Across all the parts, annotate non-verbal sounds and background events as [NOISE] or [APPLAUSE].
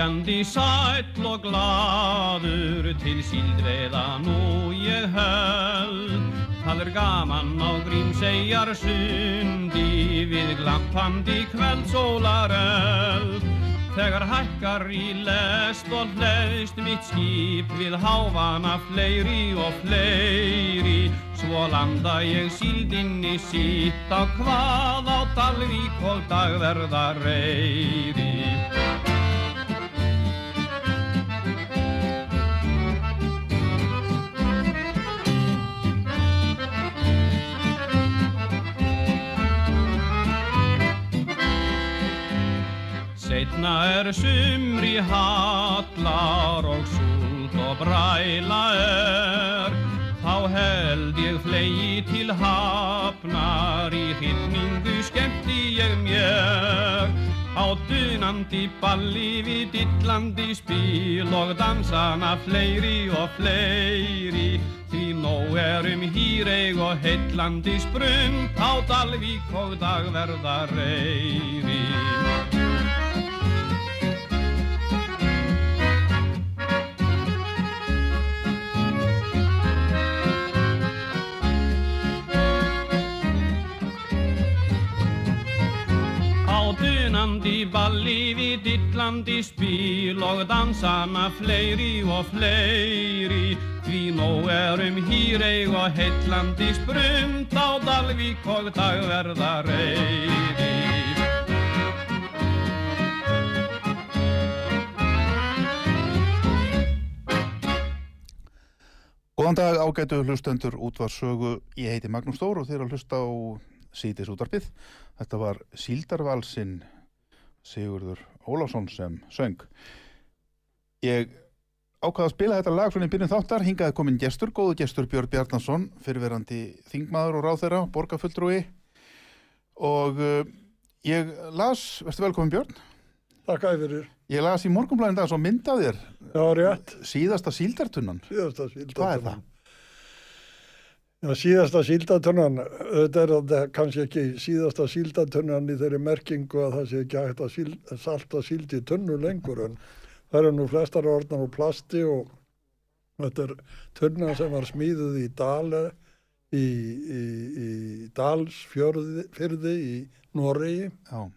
Syngjandi sæll og gladur til síldveða nú ég höld Það er gaman á grímsegjar sundi við glampandi kveldsólaröld Þegar hækkar í lest og hlæðist mitt skip við hávana fleiri og fleiri. Svo landa ég síldinni sitt á hvað á Dalvík og dagverða reyri Setna er sumri hallar og súlt og bræla er. Þá held ég flegi til hafnar í hittningu skemmti ég mér. Á dunandi balli við dillandi spil og dansana fleiri og fleiri. Því nóg erum hýreig og heitlandi sprund á Dalvík og dagverða reyri dillandi spil og dansana fleiri og fleiri. Því nóg erum hýreig og heitlandi sprund á Dalvík og dagverða reyri Góðan dag ágætu hlustendur útvarsögu, ég heiti Magnús Stór og þeir að hlusta á sítis útvarpið. Þetta var Síldarvalsinn Sigurður Ólásson sem söng. Ég ákvaða að spila þetta lag svona í byrjun þáttar, hingaði komin gestur, góðu gestur Björn Bjarnason, fyrirverandi þingmaður og ráþeira, borgarfulltrúi og uh, ég las, verður velkomin Björn? Takk að fyrir. Ég las í morgunblæðin dag svo myndaði þér Já, rétt. síðasta síldartunnan. Síðasta síldartunnan. Hvað er það? Já, síðasta síldartunnan, þetta er þetta kannski ekki síðasta síldartunnan í þeirri merkingu að það sé ekki hægt að síld, salta síld í tunnu lengur en það eru nú flestar orðnar úr plasti og þetta er tunna sem var smíðuð í Dale, í, í, í Dalsfjörði í Noregi. Já.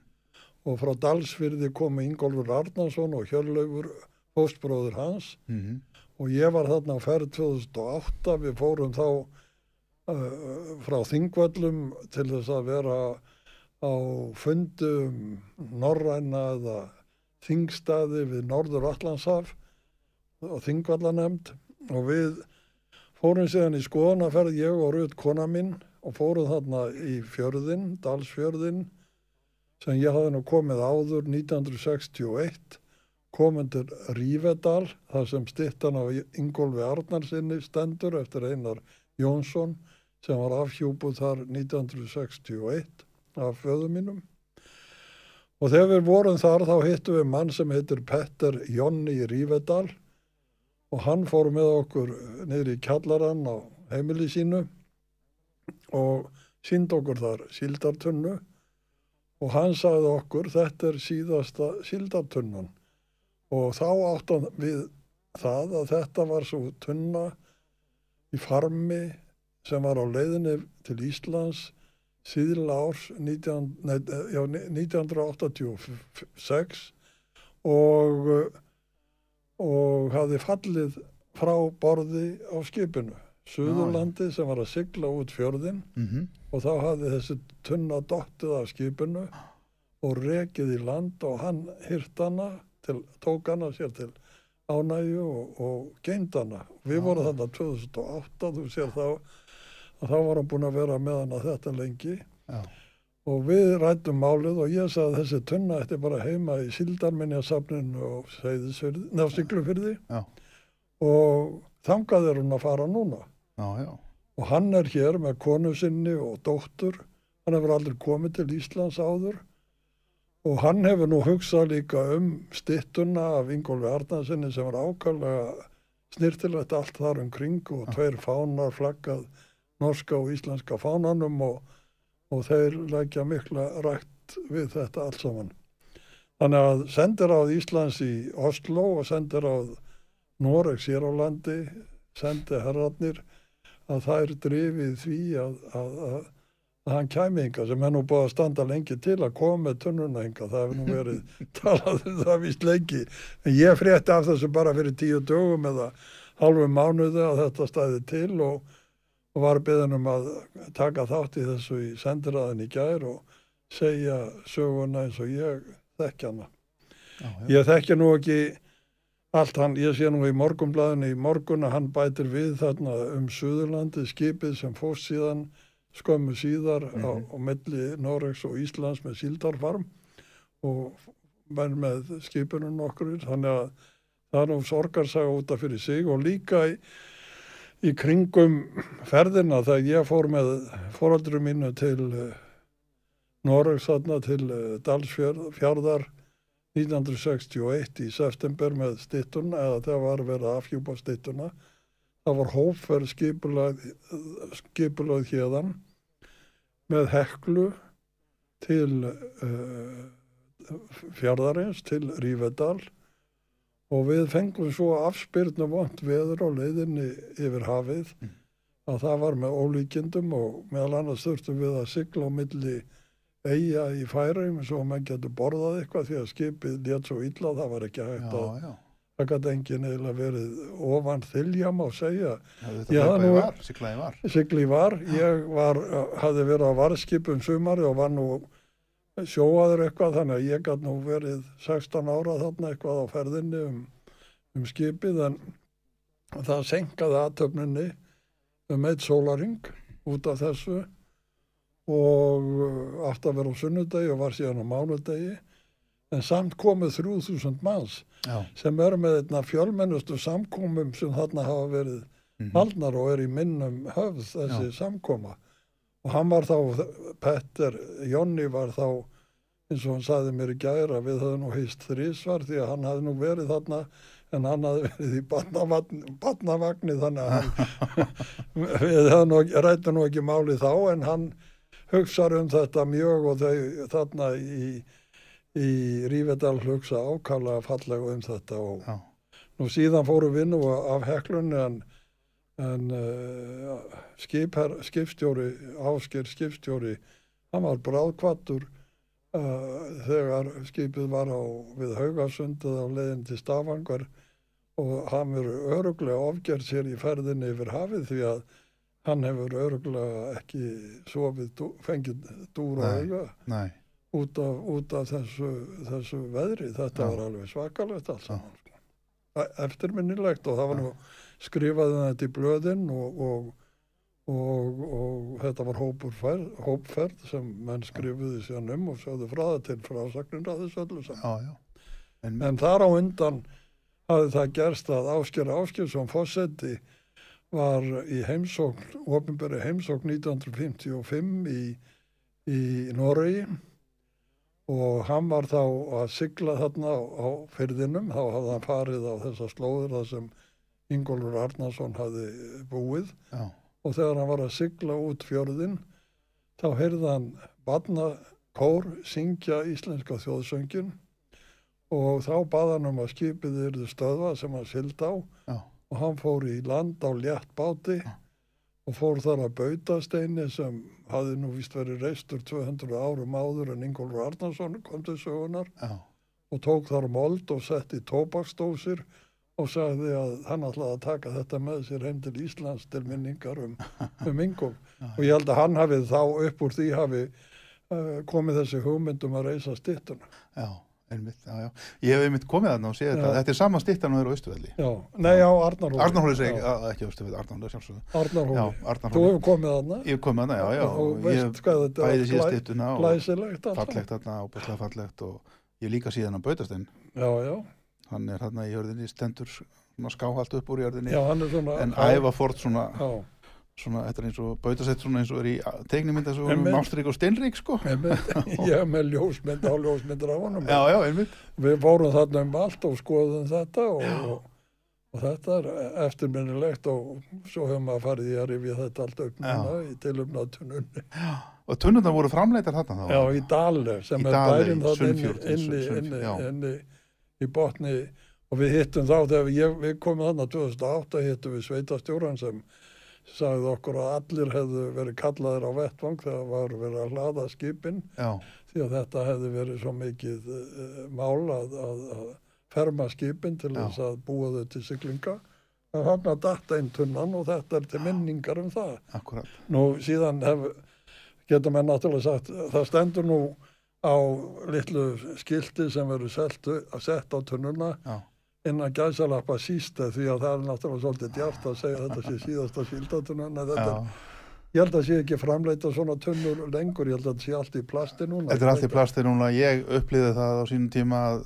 og frá Dalsfjörði komu Ingólfur Arnarsson og Hjörlaugur, hóstbróður hans. Mm og ég var þarna á ferð 2008, við fórum þá frá Þingvöllum til þess að vera á fundum norræna eða þingstaði við Norður Allandshaf og Þingvallanemnd og við fórum síðan í skoðanaferð ég og Rut kona minn og fórum þarna í fjörðin, Dalsfjörðin sem ég hafði nú komið áður 1961 komin til Rívedal þar sem stittan á Ingólfi Arnarsinni stendur eftir Einar Jónsson sem var afhjúpuð þar 1961 af föðu mínum. Og þegar við vorum þar þá hittum við mann sem heitir Petter Jonni Rívedal og hann fór með okkur niður í kjallarann á heimili sínu og sínd okkur þar síldartunnu. Og hann sagði okkur þetta er síðasta síldartunnan. Og þá áttan við það að þetta var svo tunna í farmi sem var á leiðinni til Íslands síðla árs 19, nei, já, 1986 og, og hafði fallið frá borði á skipinu Suðurlandi sem var að sigla út fjörðin -hmm. og þá hafði þessi tunna dottið af skipinu og rekið í land og hann hyrt hana til, tók hana sér til ánægju og, og geind hana. Við vorum þarna 2008, þú sér þá og þá var hann búin að vera með hann að þetta lengi. Já, og við rættum málið og ég sagði að þessi tunna ætti bara heima í Sildarminjasafninu og Siglufyrði og þangað er hún að fara núna. Já, já, og hann er hér með konu sinni og dóttur. Hann hefur aldrei komið til Íslands áður. Og hann hefur nú hugsað líka um stittuna af Ingólfi Arnarsinni sem var ákvæmlega snirtilegt allt þar um kring og tveir fánar flaggað norska og íslenska fánanum og, og þeir leggja mikla rætt við þetta allt saman. Þannig að sendir áð Íslands í Oslo og sendir áð Noregs hér á landi, sendi herratnir að það er drifið því að, að, að, að hann kæmi hinga sem er nú búið að standa lengi til að koma með tunnuna hinga, það hefur nú verið [LAUGHS] talað um það vist lengi en ég frétti af þessu bara fyrir tíu dögum eða halvu mánuði að þetta stæði til og, og var beðin um að taka þátt í þessu í sendiræðin í gær og segja söguna eins og ég þekki hana. já, já. Ég þekki nú ekki allt hann, ég sé nú í morgunblæðinu í morgun að hann bætir við þarna um Suðurlandi skipið sem fóst síðan skömmu síðar á, á melli Noregs og Íslands með síldarfarm og menn með skipinu nokkur þannig að það er nú sorgarsaga út af fyrir sig og líka í, í kringum ferðina þegar ég fór með fóröldurum mínu til uh, Noregs þarna til uh, Dalsfjörðar 1961 í september með stittuna eða það var verið að afhjúpa stittuna það var hófverð skipulöð hérðan með heklu til uh, fjárðarins til Rífedal og við fengum svo afspyrnu vond veður á leiðinni yfir hafið að það var með ólíkindum og meðal annars þurftum við að sigla á milli eiga í færum svo að menn getur borðað eitthvað því að skipið létt svo illa það var ekki hægt að já, já. það gæti enginn eiginlega verið ofan þylja má segja Já, Já, hlaupaði nú- var, siklaði var. sigli var, ég var hafði verið á varskipum sumari og var nú sjóaður eitthvað þannig að ég gæti nú verið 16 ára þarna eitthvað á ferðinni um, um skipið en það senkaði aðtöfninni um eitt sólaring út af þessu og uh, átti að vera á sunnudegi og var síðan á mánudegi en samt komið 3000 manns Já, sem er með einna fjölmennustu samkomum sem þarna hafa verið Mhm. haldnar og er í minnum höfð þessi samkoma og hann var þá, Petter Jonni var þá eins og hann saði mér í gæra við höfum nú heist þrísvar því að hann hafði nú verið þarna en hann hafði verið í badnavagni þannig að hann [LAUGHS] við rættum nú ekki máli þá en hann hugsar um þetta mjög og þau þarna í, í Rífedal hugsa ákala fallega um þetta og já, Nú síðan fórum við nú af heklunni en, en uh, skipher, skipstjóri, ásker skipstjóri, hann var bráðkvattur uh, þegar skipið var á, við Haugasundið á leiðin til Stafangar og hann verið öruglega ofgerð sér í ferðinni yfir hafið því að hann hefur öruglega ekki sofið, dú- fengið dúra Nei. auga út af, út af þessu, þessu veðri. Þetta Já. var alveg svakalegt Já. saman. Sko. Eftirminnilegt og það var nú skrifaði þetta í blöðin og, og, og, og þetta var ferð, hópferð sem menn skrifuði síðan um og sjáðu frá það til frásagnir að þessu öllu saman. já, já. En, En þar á undan hafði það gerst að Ásker Áskjörsson fósetti var í heimsókn, ofinberi heimsókn 1955 í, í Noregi og hann var þá að sigla þarna á, á fyrðinum, þá hafði hann farið á þessa slóður þar sem Ingólfur Arnarsson hafði búið. Já, og þegar hann var að sigla út fjörðin þá heyrði hann barnakór syngja íslenska þjóðsöngin og þá bað hann um að skipið yrðu stöðva sem hann sild á. Já, og hann fór í land á létt báti og fór þar að bautasteini sem hafði nú vist verið reistur 200 árum áður en Ingólfur Arnarsson kom til sögunar já, og tók þar mold og setti tóbaksdósir og sagði að hann ætlaði að taka þetta með sér heim til Íslands til minningar um, [LAUGHS] um Ingólf og ég held að hann hafið þá upp úr því hafi uh, komið þessi hugmyndum að reysa stittuna já, einmitt, já, já. Ég hef einmitt komið þarna og séð þetta. Já. Þetta er sama stittan og er á Östuvelli. Já, nei, á Arnarhóli. Arnarhóli segi, Já, ekki Östuvelli, Arnarhóli sjálfsögðu. Arnarhóli. Já, Þú Arnarhóli. hefur komið þarna. Ég hef komið þarna, já, já. Og og veist hvað þetta er og glæsilegt alltaf. fallegt þarna, og ég líka síðan að bautastinn. Já, já. Hann er þarna í jörðinni, stendur svona skáhalt upp úr jörðinni. Já, svona... En æfa fórt svona, Já, svona, þetta er eins og bautasett svona eins og er í teiknumynda svo um. Ástrík og Steinrík, sko. hef [LAUGHS] með ljósmynd á ljósmyndir á honum. Já, já, einmitt. Við fórum þarna um allt og skoðum þetta og, og, og þetta er eftirminnilegt og svo hefum maður farið í að rifja þetta allt upp núna í tilumnatununni. Og tunnundar voru framleitar þarna þá? Já, í Dalle sem Í er Dale, bærin þarna inni, Sunnfjörð, í botni og við hittum þá þegar ég, við komum þarna 2008 hittum við sveitastjóran sem sagði okkur að allir hefðu verið kallaðir á vettvang þegar var verið að hlaða skipin Já, því að þetta hefði verið svo mikið uh, mál að, að, að ferma skipin til Já. þess að búa þau til siglinga. Það hann að datta einn tunnan og þetta er til minningar um það. akkurat. Nú síðan hef, getur menn náttúrulega sagt, það stendur nú á litlu skilti sem verður sett á tunnuna Já, innan gæsalappa sísta því að það er náttúrulega svolítið djart að segja þetta sé síðasta já. ég held að sé ekki framleita svona tunnur lengur, ég held að þetta sé allt í plasti núna. Þetta er allt í plasti núna. Ég upplýði það á sínum tíma að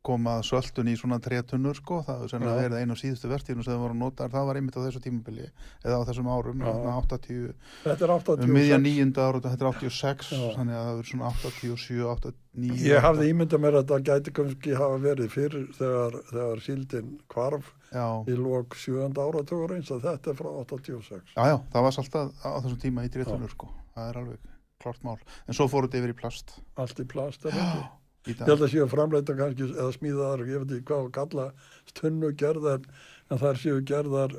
koma söldun í svona tretunnur sko, það er einu af síðustu vertíðinu sem það voru að nota, það var einmitt á þessu tímabili eða á þessum árum, Já. þarna 80 Þetta er 86. um miðja nýjunda ára, þetta er 86 Já. þannig að það verður svona 87, 89 Ég hafði ímyndað mér að þetta gæti kannski hafa verið fyrir þegar, þegar síldin kvarf Já, í lók 7. áratögur eins að þetta er frá 86. já, já, það var alltaf á þessum tíma í tretunnur sko, það er alveg klart mál, en svo fóruð þetta yfir í plast Allt í plast er ekki. Ég held að séu framleita kannski eða smíðaðar, ég veit ekki hvað að kalla stunnu gerðar, en þær séu gerðar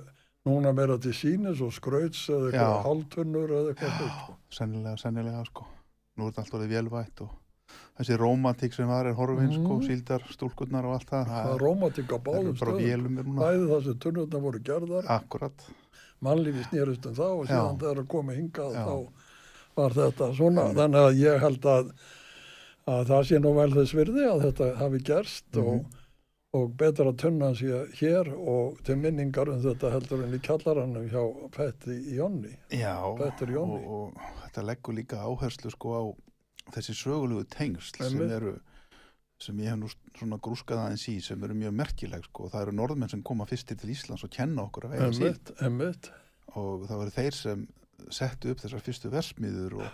núna meira til sínis og skrauts eða eitthvað Já. hálftunnur eða eitthvað sko. sennilega, sennilega sko nú er þetta allt orðið vélvætt og þessi rómatík sem var er horfin sko, Mhm. síldar, stúlkurnar og allt það Það það er rómatík á það bara stöðum. núna Bæði það sem tunnurnar voru gerðar, akkurat, mannlífi snýrist um þá og síðan þegar að koma hingað Já. þá var þetta svona. Þannig að ég held að, að það sé nú vel þess virði að þetta hafi gerst Mhm. og, og betra að tunna sé hér og til minningar um þetta heldur en í kjallaranum hjá Petti í Jonni. já Petter og, og þetta leggur líka áherslu sko á þessi sögulegu tengsl sem eru sem ég hef nú svona grúskað aðeins í sem eru mjög merkileg sko, það eru norðmenn sem koma fyrstir til Íslands og kenna okkur síld Emmitt, emmitt. og það voru þeir sem settu upp þessar fyrstu versmiður og,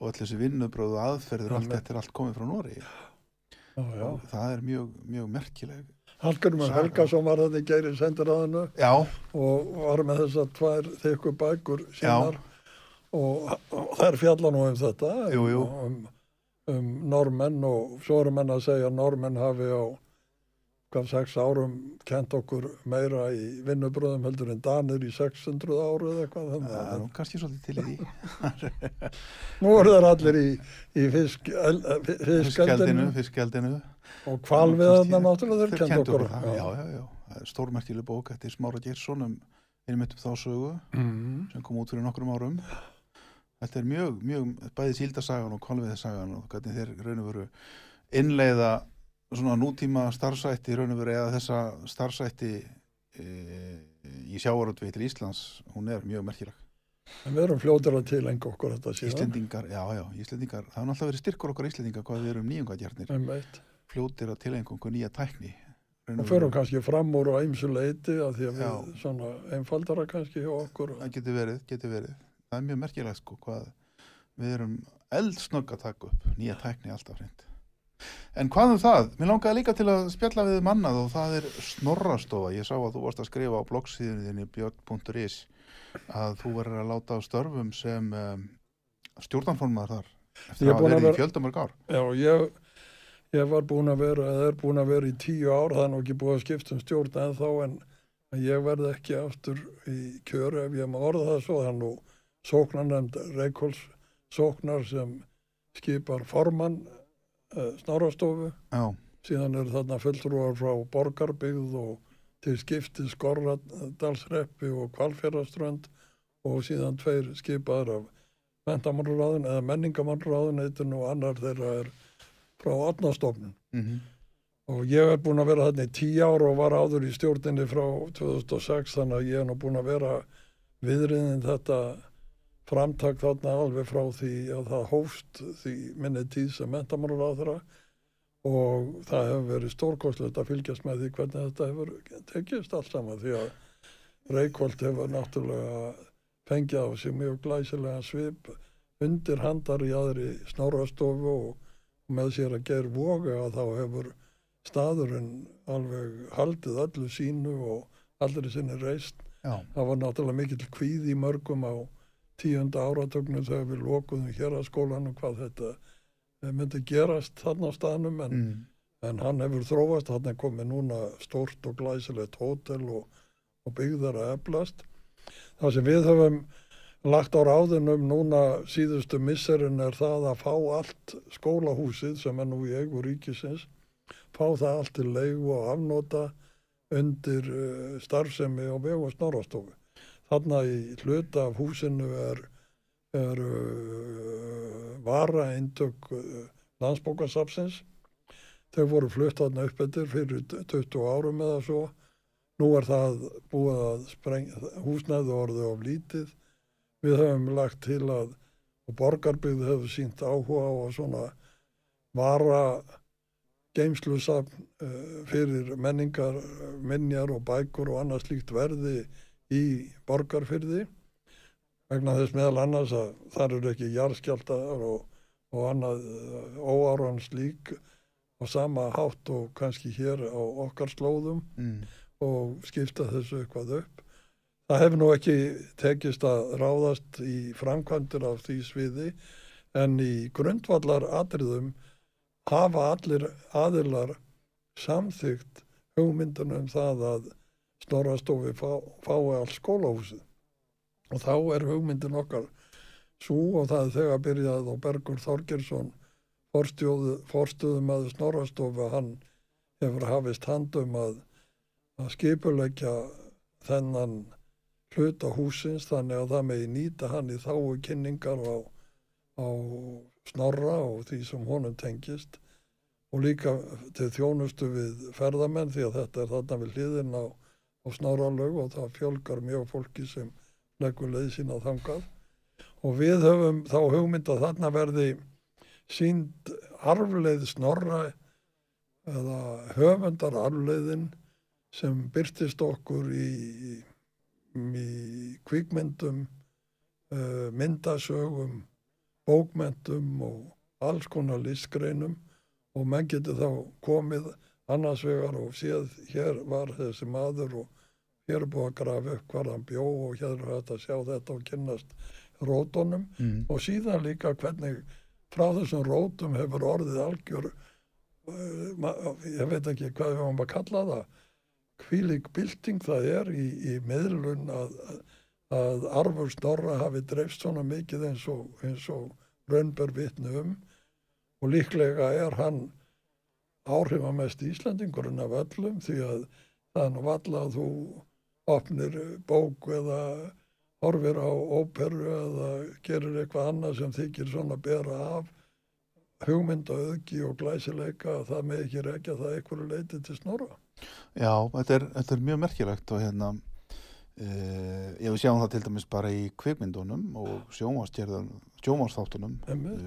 og öll þessi vinnubröðu aðferðir og allt þetta er allt komið frá Nóri Já, já. og það er mjög, mjög merkileg Hallgrimur. Helgason var þetta í geiri sendiráðinu Já, og var með þessar tvær þykku bækur sínar og, og þær fjalla nú um þetta Jú, jú. Um, um normenn og svo eru menn að segja að normenn hafi á hvað sex árum kent okkur meira í vinnubröðum heldur en danir í 600 áru eða eitthvað þannig það er að nú kannski svolítið til í því. [LAUGHS] Nú eru þær allir í, í fisk, el, Fiskeldinu, fiskeldinu fiskeldinu. Og kvalviðarna náttúrulega þeir kent okkur. já, já, já Það er stórmerkileg bók eftir Smára Geirsson um einmitt um þá sögu Mm. sem kom út fyrir nokkrum árum. Þetta er mjög, mjög bæði síldasagan og kvalviðasagan og hvernig þeir raun og veru innleiða svona nútíma starfsætti raun og veru eða þessa starfsætti e, í sjávaröldvið til Íslands hún er mjög merkileg. En við erum fljótir að tilenga okkur þetta síðan. Íslendingar, já, já, Íslendingar það er alltaf verið styrkur okkar Íslendingar hvað við erum nýjungatjarnir Einmitt. fljótir að tilengja okkur nýja tækni förum veru- kannski fram úr á ymsu leiti að því að við Já. svona einfaldara kannski hjá okkur. Það getur verið, getur verið. Það er mjög merkilegt sko hvað við erum eldsnögg að taka upp nýja tækni alltaf hreint en hvað um það, mér langaði líka til að spjalla við mannað og það er snorrastofa. Ég sá að þú varst að skrifa á bloggsíðunni þinni björn.is að þú verður að láta á störfum sem um, stjórnarformaðar þar eftir að að verið vera- í fjöldamörg ár. Já, ég, ég var búin að vera eða er búin að vera í tíu ár er nú ekki búið að skipta um stjórn en þá en ég verði ekki aftur í kjöru ef ég má orða það svo. Það er nú sóknarnefnd Reykjóls sóknar sem skipar formann snárastofu já, síðan eru þarna fulltrúar frá borgarbyggð og til skipti Skorradalsreppi og Kvalfjörðaströnd og síðan tveir skipaðar af mentamannráðun eða menningamannráðun eitun og annar þeirra er frá Átnastofnun. mm og ég er búin að vera þarna í tíu ár og var áður í stjórninni frá 2006 þannig að ég er nú búin að vera viðriðin þetta framtak þarna alveg frá því að það hófst því minni tíð sem mentamálar á þeirra og það hefur verið stórkostlegt að fylgjast með því hvernig þetta hefur tekist alls saman því að Reykjolt hefur náttúrulega fengið á sig mjög glæsilega svip undir handar í aðri snárastofu og með sér að ger voga að þá hefur staðurinn alveg haldið öllu sínu og aldrei sinni reist. Já. Það var náttúrulega mikill kvíð í mörgum á tíunda áratögnum þegar við lokuðum hér að skólanum hvað þetta eh, myndi gerast þarna á staðnum en, Mm. en hann hefur þróast, hann er komið núna stórt og glæsilegt hótel og, og byggðar að eflast. Það sem við höfum lagt á ráðinum núna síðustu misserin er það að fá allt skólahúsið sem er nú í eigu ríkisins, fá það allt til leigu og afnota undir uh, starfsemi og vegu snorastofu. Þarna í hluta af húsinu er, er uh, vara eintök uh, landsbókasapsins. Þau voru flutt þarna upp eftir fyrir 20 árum eða svo. Nú er það búið að spreng, húsnæðu orðið of lítið. Við höfum lagt til að og borgarbyggði hefur sínt áhuga á að svona vara geimslusafn uh, fyrir menningar, minjar og bækur og annað slíkt verði í borgarfyrði vegna þess meðal annars að þar eru ekki jarðskjaldar og, og annað uh, óáran slík á sama hátt og kannski hér á okkar slóðum Mm. og skipta þessu eitthvað upp. Það hefur nú ekki tekist að ráðast í framkvæmdur af því sviði en í grundvallar atriðum hafa allir aðilar samþygt hugmyndunum um það að snorastofi fá, fái allt skólahúsið. Og þá er hugmyndin okkar svo og það er þegar byrjað og Bergur Þorgersson forstuðum að snorastofi hann hefur hafist handum að að skipuleggja þennan hluta húsins þannig að það megi nýta hann í þáu kynningar á, á snorra og því sem honum tengist og líka til þjónustu við ferðamenn því að þetta er þarna við hliðin á, á snorralög og það fjölgar mjög fólki sem leggur leið sína þangað. Og við höfum þá hugmynd að þarna verði sínd arfleið snorra eða höfundar arfleiðin sem byrtist okkur í, í kvikmyndum, uh, myndasögum, bókmentum og alls konar listgreinum. Og menn getur þá komið annars vegar og séð hér var þessi maður og hér er búið að grafa upp hvar hann bjó og hér er hægt að sjá þetta og kynnast rótunum Mm. og síðan líka hvernig frá þessum rótum hefur orðið algjör uh, ég veit ekki hvað við varum að kalla það hvílík bylting það er í, í meðlun að, að arfur snorra hafi dreifst svona mikið eins og, og raunber vitni um og líklega er hann áhrifamest Íslandingurinn af öllum því að það er nú valla að þú opnir bók eða horfir á óperu eða gerir eitthvað annað sem þykir svona bera af hugmynda auðgi og glæsileika að það með ekki rekja það einhverju leiti til snorra. Já, þetta er, þetta er mjög merkilegt og hérna uh, ég við sjáum það til dæmis bara í kvikmyndunum og sjónvarsgerðan sjónvarsþáttunum Einmitt.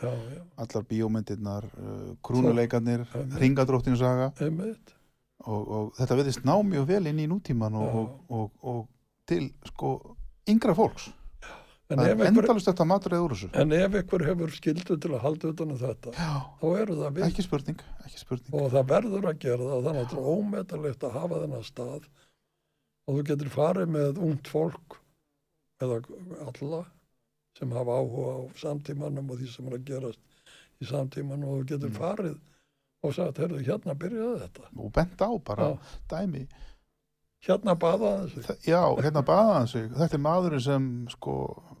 Já, allar bíómyndirnar uh, krúnuleikarnir, ringadróttinsaga og, og þetta verðist ná mjög vel inn í nútíman og, og, og, og til sko yngra fólks. En það er endalust þetta maturðið úr þessu. En ef einhver hefur skildu til að halda utan um þetta, Já, þá eru það ekki spurning, ekki spurning. Og það verður að gera það, að það er ómetalegt að hafa þennan stað. Og þú getur farið með ungt fólk eða alla sem hafa áhuga á samtímanum og því sem er að gerast í samtímanum og þú getur Mm. farið og sagt, heyrðu, hérna byrjaði þetta. og bent á bara Já. dæmi Hérna baðaði þessi. Þa- Já, hérna baða hann sig. Þetta er maðurinn sem sko,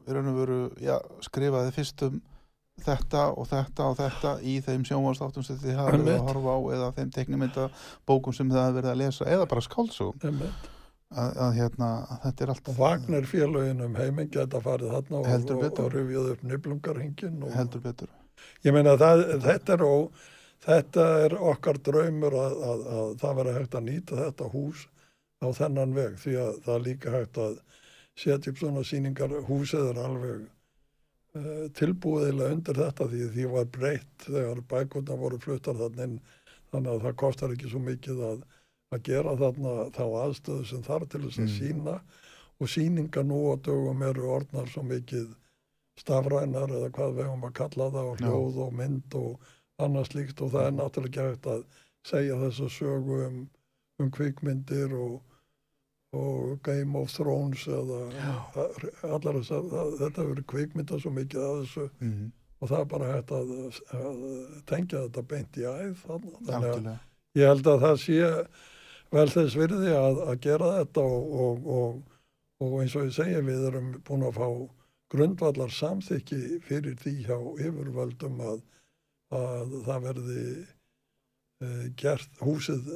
í raun og veru, já, skrifaði fyrst um þetta og þetta og þetta í þeim sjónvarsþáttum sem þið hafa verið að horfa á eða þeim teknimynda bókum sem þið hafa verið að lesa eða bara skáldsögum Einmitt. Að, að hérna, að þetta er allt Og Vagner félögin um heiminn geta farið þarna og, og, og rifjað upp nýblungarhingin og, heldur betur. ég meina það, þetta er og þetta er okkar draumur að, að, að það verður hægt að nýta þetta hús á þennan veg því að það er líka hægt að setja upp svona síningar húsið er alveg uh, tilbúiðilega undir þetta því því var breytt þegar bækuna voru fluttar þannig þannig að það kostar ekki svo mikið að, að gera þarna þá aðstöðu sem þarf til þess að Mm. sína og síninga nú á dögum eru orðnar svo mikið stafrænar eða hvað höfum að kalla það og hljóð og mynd og annað slíkt. Og það er náttúrulega ekki hægt að segja þessu sögu um, um kvikmyndir og, og Game of Thrones eða allar þess að þetta verður kvikmynda svo mikið að þessu. Mhm. og það er bara hægt að, að tengja þetta beint í æð þannig að ég held að það sé vel þess virði að, að gera þetta og, og, og, og eins og ég segi við erum búin að fá grundvallar samþykki fyrir því hjá yfirvöldum að, að það verði uh, gert húsið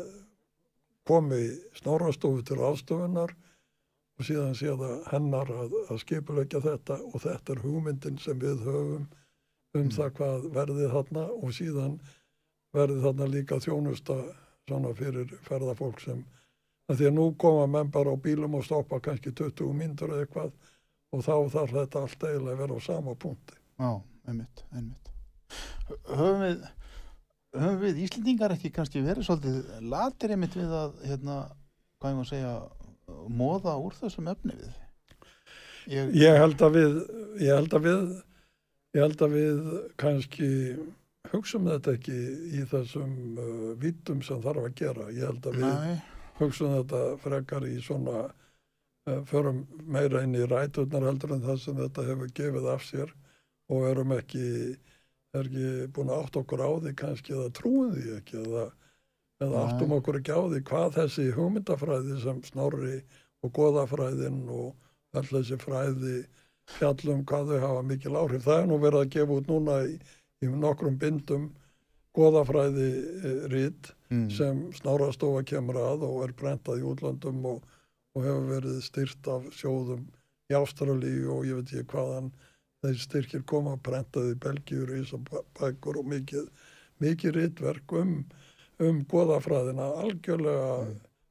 komi snorastofu til ástofunar og síðan sé það hennar að, að skipulegja þetta og þetta er hugmyndin sem við höfum um það hvað verði þarna og síðan verði þarna líka þjónusta svona fyrir ferðafólk sem því að nú koma menn bara á bílum og stoppa kannski 20 myndur eða eitthvað og þá þarf þetta allt eiginlega að vera á sama punkti. Já, einmitt, einmitt. Höfum við, höfum við Íslendingar ekki kannski verið svolítið latir einmitt við að, hérna, hvað ég má segja, móða úr þessum efni við? Ég, Ég held að við, ég held að við, ég held að við kannski hugsum þetta ekki í þessum uh, vítum sem þarf að gera. Ég held að við Nei, hugsum þetta frekar í svona uh, förum meira inn í ræturnar heldur en það sem þetta hefur gefið af sér og erum ekki er ekki búin að átt okkur á því kannski eða trúum því ekki eða, eða áttum okkur ekki á því hvað þessi hugmyndafræði sem snorri og goðafræðin og all þessi fræði fjallum hvað þau hafa mikil áhrif. Það er nú verið að gefa út núna í, í nokkrum bindum goðafræði eh, rít mm, sem snárastofa kemur að og er brentað í útlandum og, og hefur verið styrt af sjóðum í Ástralíu og ég veit ekki hvaðan þeir styrkir koma brentað í Belgíu, Ísabækur og mikið, mikið rítverk um, um goðafræðina. Algjörlega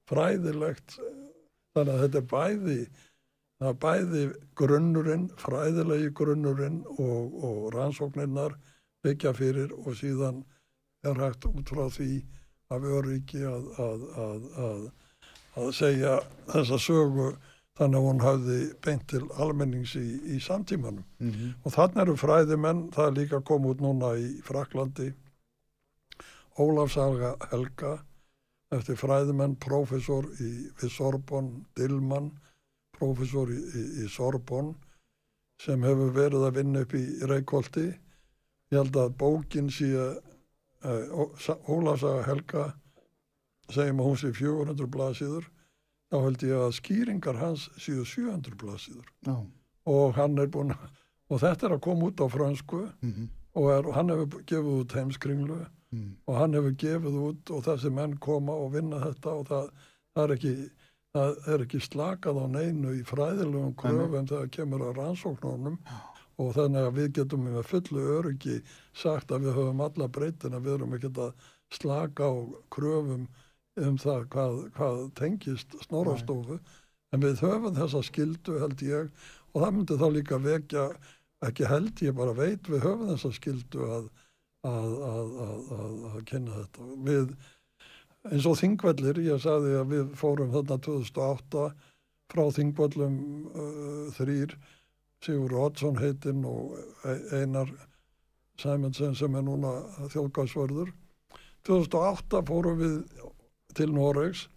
fræðilegt þannig að þetta er bæði það er bæði grunnurinn fræðilegi grunnurinn og, og rannsóknirnar byggja fyrir og síðan er hægt út frá því af öryggi að, að, að, að, að segja þessa sögu þannig að hún hafði beint til almennings í, í samtímanum. mm, Og þannig eru fræðimenn, það er líka komið út núna í Fraklandi, Ólafsaga Helga, eftir fræðimenn, prófessor í, við Sorbonn, Dillmann, prófessor í, í, í Sorbonn, sem hefur verið að vinna upp í Reykjóldi. Ég held að bókin sé, uh, Ólafsaga Helga, segjum að hún sé 400 blaðsíður, þá held ég að skýringar hans séu 700 blaðsíður. Já, og hann er búin að, og þetta er að koma út á fransku mm, og er, hann hefur gefið út heimskringlu mm, og hann hefur gefið út og þessi menn koma og vinna þetta og það, það er ekki það er ekki slakað á neinu í fræðilegum kröfum þegar kemur að rannsóknunum og þannig að við getum með fullu öryggi sagt að við höfum alla breytina, við erum ekki að slaka á kröfum um það hvað, hvað tengist snorastofu en við höfum þessa skildu held ég. Og það myndi þá líka vekja ekki held ég bara veit við höfum þessa skildu að, að, að, að, að, að kynna þetta. Við eins og þingvellir ég sagði að við fórum þarna 2008 frá þingvellum uh, þrýr Sigur Oddsson heitinn og E- Einar Sæmundsen sem er núna þjóðgásvörður 2008 fórum við til Noregs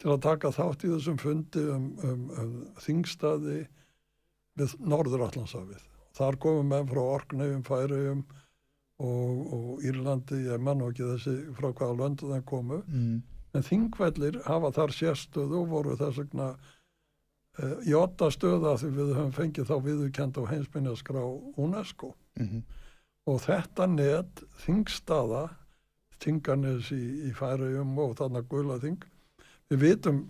til að taka þátt í þessum fundi um, um, um þingstaði við Norður-Allandshafið. Þar komum menn frá Orkneifum, Færiðum og, og Írlandi, ég menn ekki þessi frá hvaða löndu það komu, mm, en þingvellir hafa þar sérstöðu og voru þess vegna í åtta stöða því við höfum fengið þá viðurkend á heimsminjaskrá UNESCO. Mm, og þetta net þingstaða Tinganes í, í Færiðum og þarna Gulaþing við vitum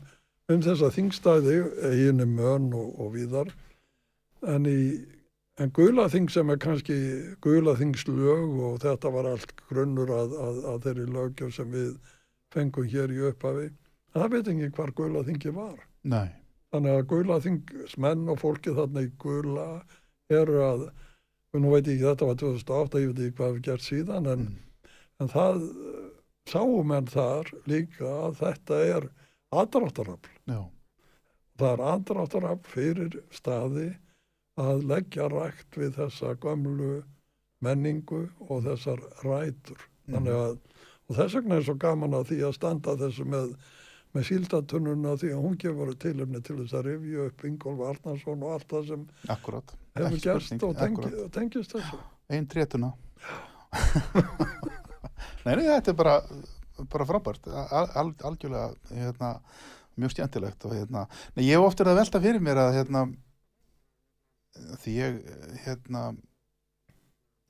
um þessa þingstæði einu mön og, og víðar en í en gulaþing sem er kannski gulaþingslög og þetta var allt grunnur að, að, að þeirri lögjöf sem við fengum hér í upphafi það veit ekki hvar gulaþingi var. Nei, þannig að gulaþingsmenn og fólki þarna í gula eru að nú veit ég ekki þetta var 2008 ég veit ekki hvað við gert síðan en, en það sáum menn þar líka að þetta er aðdráttarafl. Já, það er aðdráttarafl fyrir staði að leggja rækt við þessa gömlu menningu og þessar rætur. Þannig að og þess vegna er svo gaman að því að standa þessu með, með síldatununa því að hún gefur tilumni til þess að rifja upp Ingólf Arnarsson og allt það sem akkurat hefur Ekki gerst spurning, og, tengi, tengist þessu. Einn trétuna. [LAUGHS] Nei, nei, þetta er bara bara frábært, al, al, algjörlega hérna, mjög stjæntilegt og hérna, nei, ég hef oft verið að velta fyrir mér að hérna því ég hérna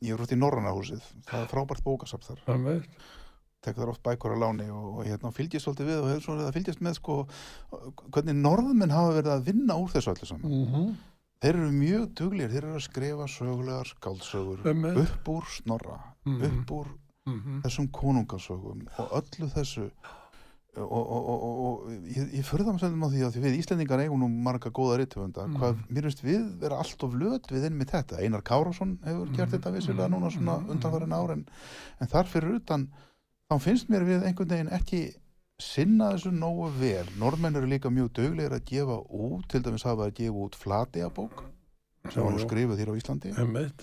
ég er út í Norrannahúsið það er frábært bókasafn þar. Það veit. Tek þar oft bækur á láni og, og hérna, fylgjast svolítið við og hefur svona verið að fylgjast með sko, hvernig norðmenn hafa verið að vinna úr þessu öllu saman Mm þeir eru mjög duglir, þeir eru að skrifa sögulegar skáldsögur Einmitt. upp úr snorra, Mhm. upp úr -hmm. þessum konungasögum og öllu þessu og, og, og, og, og ég, ég förða mig sendum á því að því við Íslendingar eigum nú marga góða rítvönda Mhm. hvað mér finnst við vera allt of löt við með þetta, Einar Kárásson hefur gert Mhm. þetta vissilega núna svona Mhm. undanfærin ár en, en þar fyrir utan þá finnst mér við einhvern veginn ekki sinna þessu nógu vel. Normenn eru líka mjög döglegir að gefa út til dæmis hafa að gefa út flatiabók sem var skrifuð hér á Íslandi.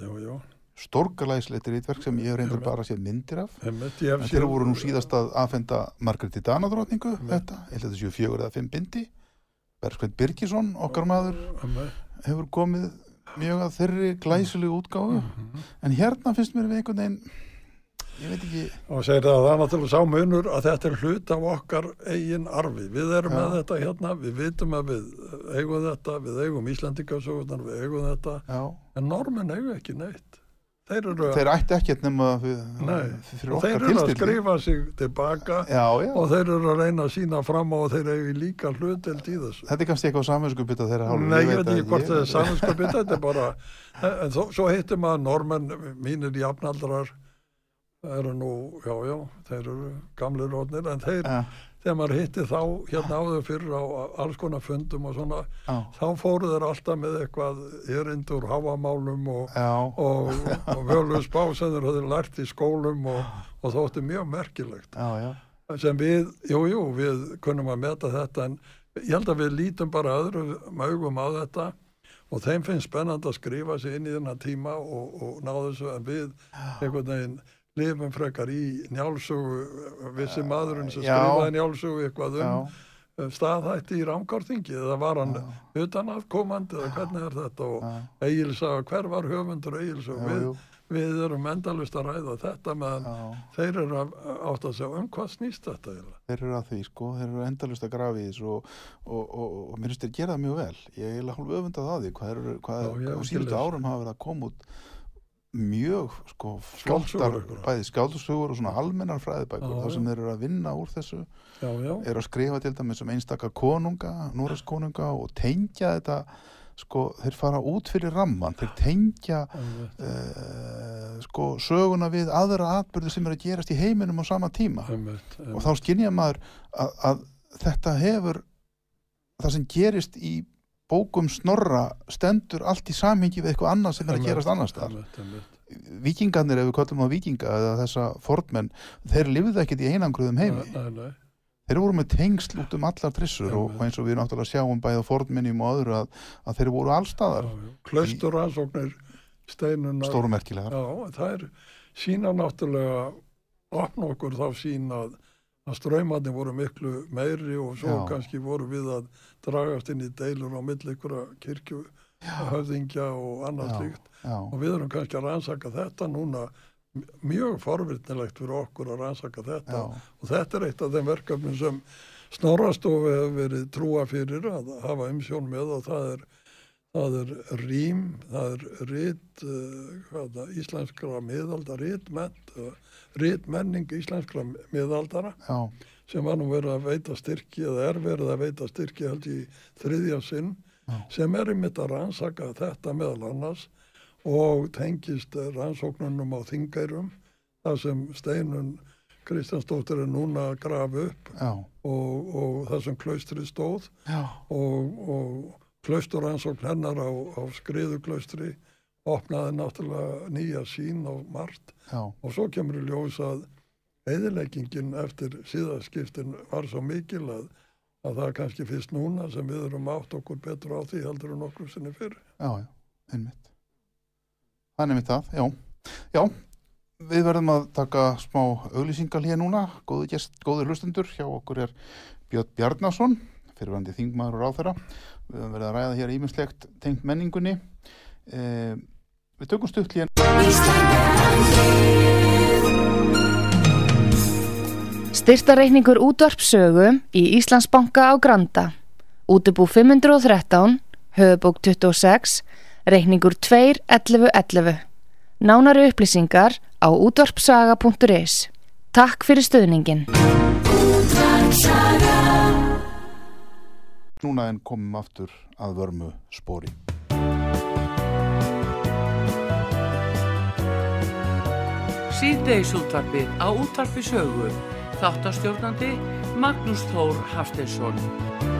Já, já. stórgalæsleitir rítverk sem ég hef reyndar bara séð myndir af. Séð- þeir voru nú síðast að aðfenda Margréti Danadrótningu þetta, ég held að þetta séu fjögur eða fimm bindi. Bergskveit Birgisson, okkar maður hefur komið mjög að þeirri glæsilegu útgáfu. Mhm. en hérna finnst mér við einhvern veginn og segir að það er náttúrulega sá munur að þetta er hlut af okkar eigin arfi. Við erum Já. með þetta hérna, við vitum að við eigum þetta, við eigum Íslandingasögunar við eigum þetta, já, en normin eigum ekki neitt. Þeir eru, þeir ætti ekkert nema við, Nei, fyrir og þeir okkar eru að skrifa sig tilbaka já, já, og þeir eru að reyna að sína fram á og þeir eru líka hlutild í þessu. Þetta er kannski eitthvað samvinskupið þeirra hálfu Nei, ég veit ekki hvort það er saminskapið, þetta er bara, en þó, svo hittir maður normenn, mínir jafnaldrar, eru nú, já, já, þeir eru gamlir rótnir, en þeir, Já, þegar maður hitti þá hérna áður fyrir á alls konar fundum og svona, já, þá fóru þeir alltaf með eitthvað erindur hafamálum og, og, og völu spá sem þeir lært í skólum og, og þótti mjög merkilegt. Sem við, jú, jú, við kunnum að meta þetta en ég held að við lítum bara öðrum augum á þetta og þeim finnst spennand að skrifa sig inn í þennan tíma og, og ná þessu en við einhvern veginn lifum frekar í njálsugu vissi maðurinn sem skrifaði njálsugu eitthvað já, um staðhætti í rámkárþingi eða var hann utan að komandi eða hvernig er þetta? Og já, Egilsaga, hver var höfundur Egilsaga já, við, við erum endalust að ræða þetta meðan þeir eru að átt að segja um hvað snýst þetta eiginlega? Þeir eru að því sko, þeir eru endalust að grafa í þessu og, og, og, og mér finnst þeir gera mjög vel. Ég er hálf öfundað á því hvað, eru, hvað Já, ekki síðustu árum hafa verið að koma út mjög sko flottar bæði skáldusugur og svona almennar fræðibækur. Þar sem þeir eru að vinna úr þessu já, já, eru að skrifa til dæmis um einstaka konunga Núres konunga og tengja þetta sko, þeir fara út fyrir ramman þeir tengja einmitt, uh, sko söguna við aðra atbyrði sem eru að gerast í heiminum á sama tíma. Einmitt, og þá skynja maður að, að þetta hefur það sem gerist í bókum snorra stendur allt í samhengi við eitthvað annað sem er að gerast annars vikingarnir, ef við kallum á vikinga eða þessa fornmenn, þeir lifðu ekkert í einangruðum heimi, nei, nei, nei, þeir voru með tengsl út um allar trissur og, og eins og við náttúrulega sjáum bæði á fornminnjum og öðru að, að þeir voru allstaðar, klaustur rannsóknir steinunar stórumerkilegar já, það er sína náttúrulega opna okkur þá sín að að ströymarnir voru miklu meiri og svo Já. kannski voru við að dragast inn í deilur á milli ykkur kirkju höfðingja og annað slíkt. Og við erum kannski að rannsaka þetta núna mjög forvirtnilegt fyrir okkur að rannsaka þetta. Já, og þetta er eitt af þeim verkefnum sem Snorrastofi hefur verið trúa fyrir að hafa umsjón með og það er, það er rím, það er rít, uh, það, íslenskra miðalda, rítmennt, uh, rítmenning íslenskra miðaldara já, sem var nú verið að veita styrki eða er verið að veita styrki held í þriðja sinn Já. sem er einmitt að rannsaka þetta meðal annars og tengist rannsóknunum á þingærum þar sem Steinun Kristjánsdóttir er núna að grafa upp og, og það sem klaustri stóð og, og klausturansókn hennar á, á skriðuklaustri opnaði náttúrulega nýja sín á margt já, og svo kemur í ljós að eðileggingin eftir síðaskiptin var svo mikil að, að það er kannski fyrst núna sem við erum átt okkur betur á því heldur en okkur sinni fyrir. já, já, einmitt. Það er einmitt það, já. Já, við verðum að taka smá auglýsingal hér núna. Góðu gest, góður hlustendur, hjá okkur er Björn Bjarnason, fyrirvændi þingmaður og ráþæra. Við höfum verið að ræða hér ímislegt tengt menningunni. Eh, við tökum stutt hér. Styrtareikningur útvarpsögu í Íslandsbanka á Granda. Útubú 513, höfubók 26, reikningur 2.11.11. Nánari upplýsingar á útvarpsaga.is. Takk fyrir stöðningin. Núna en komum aftur að vörmu spóri. Síðdeis útvarpið á útvarpi sögu. Þáttastjórnandi Magnús Þór Hafsteinsson.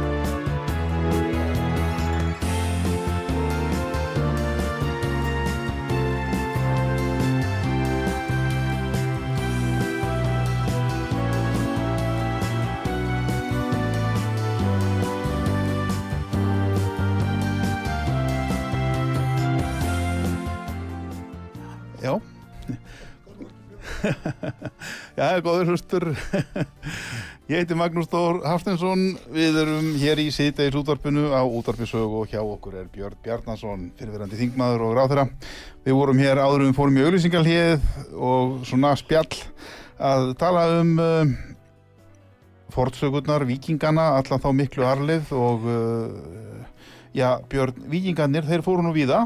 Já, góður hlustur. Ég heiti Magnús Þór Hafsteinsson. Við erum hér í síðdeis útvarpinu á útvarpisög og hjá okkur er Björn Bjarnason, fyrirverandi þingmaður og ráþeira. Við vorum hér áður um fórum í auglýsingalhið og svona spjall að tala um uh, fortsögurnar, vikingana, allan þá miklu arlið og uh, já, Björn, vikingarnir, þeir fóru nú víða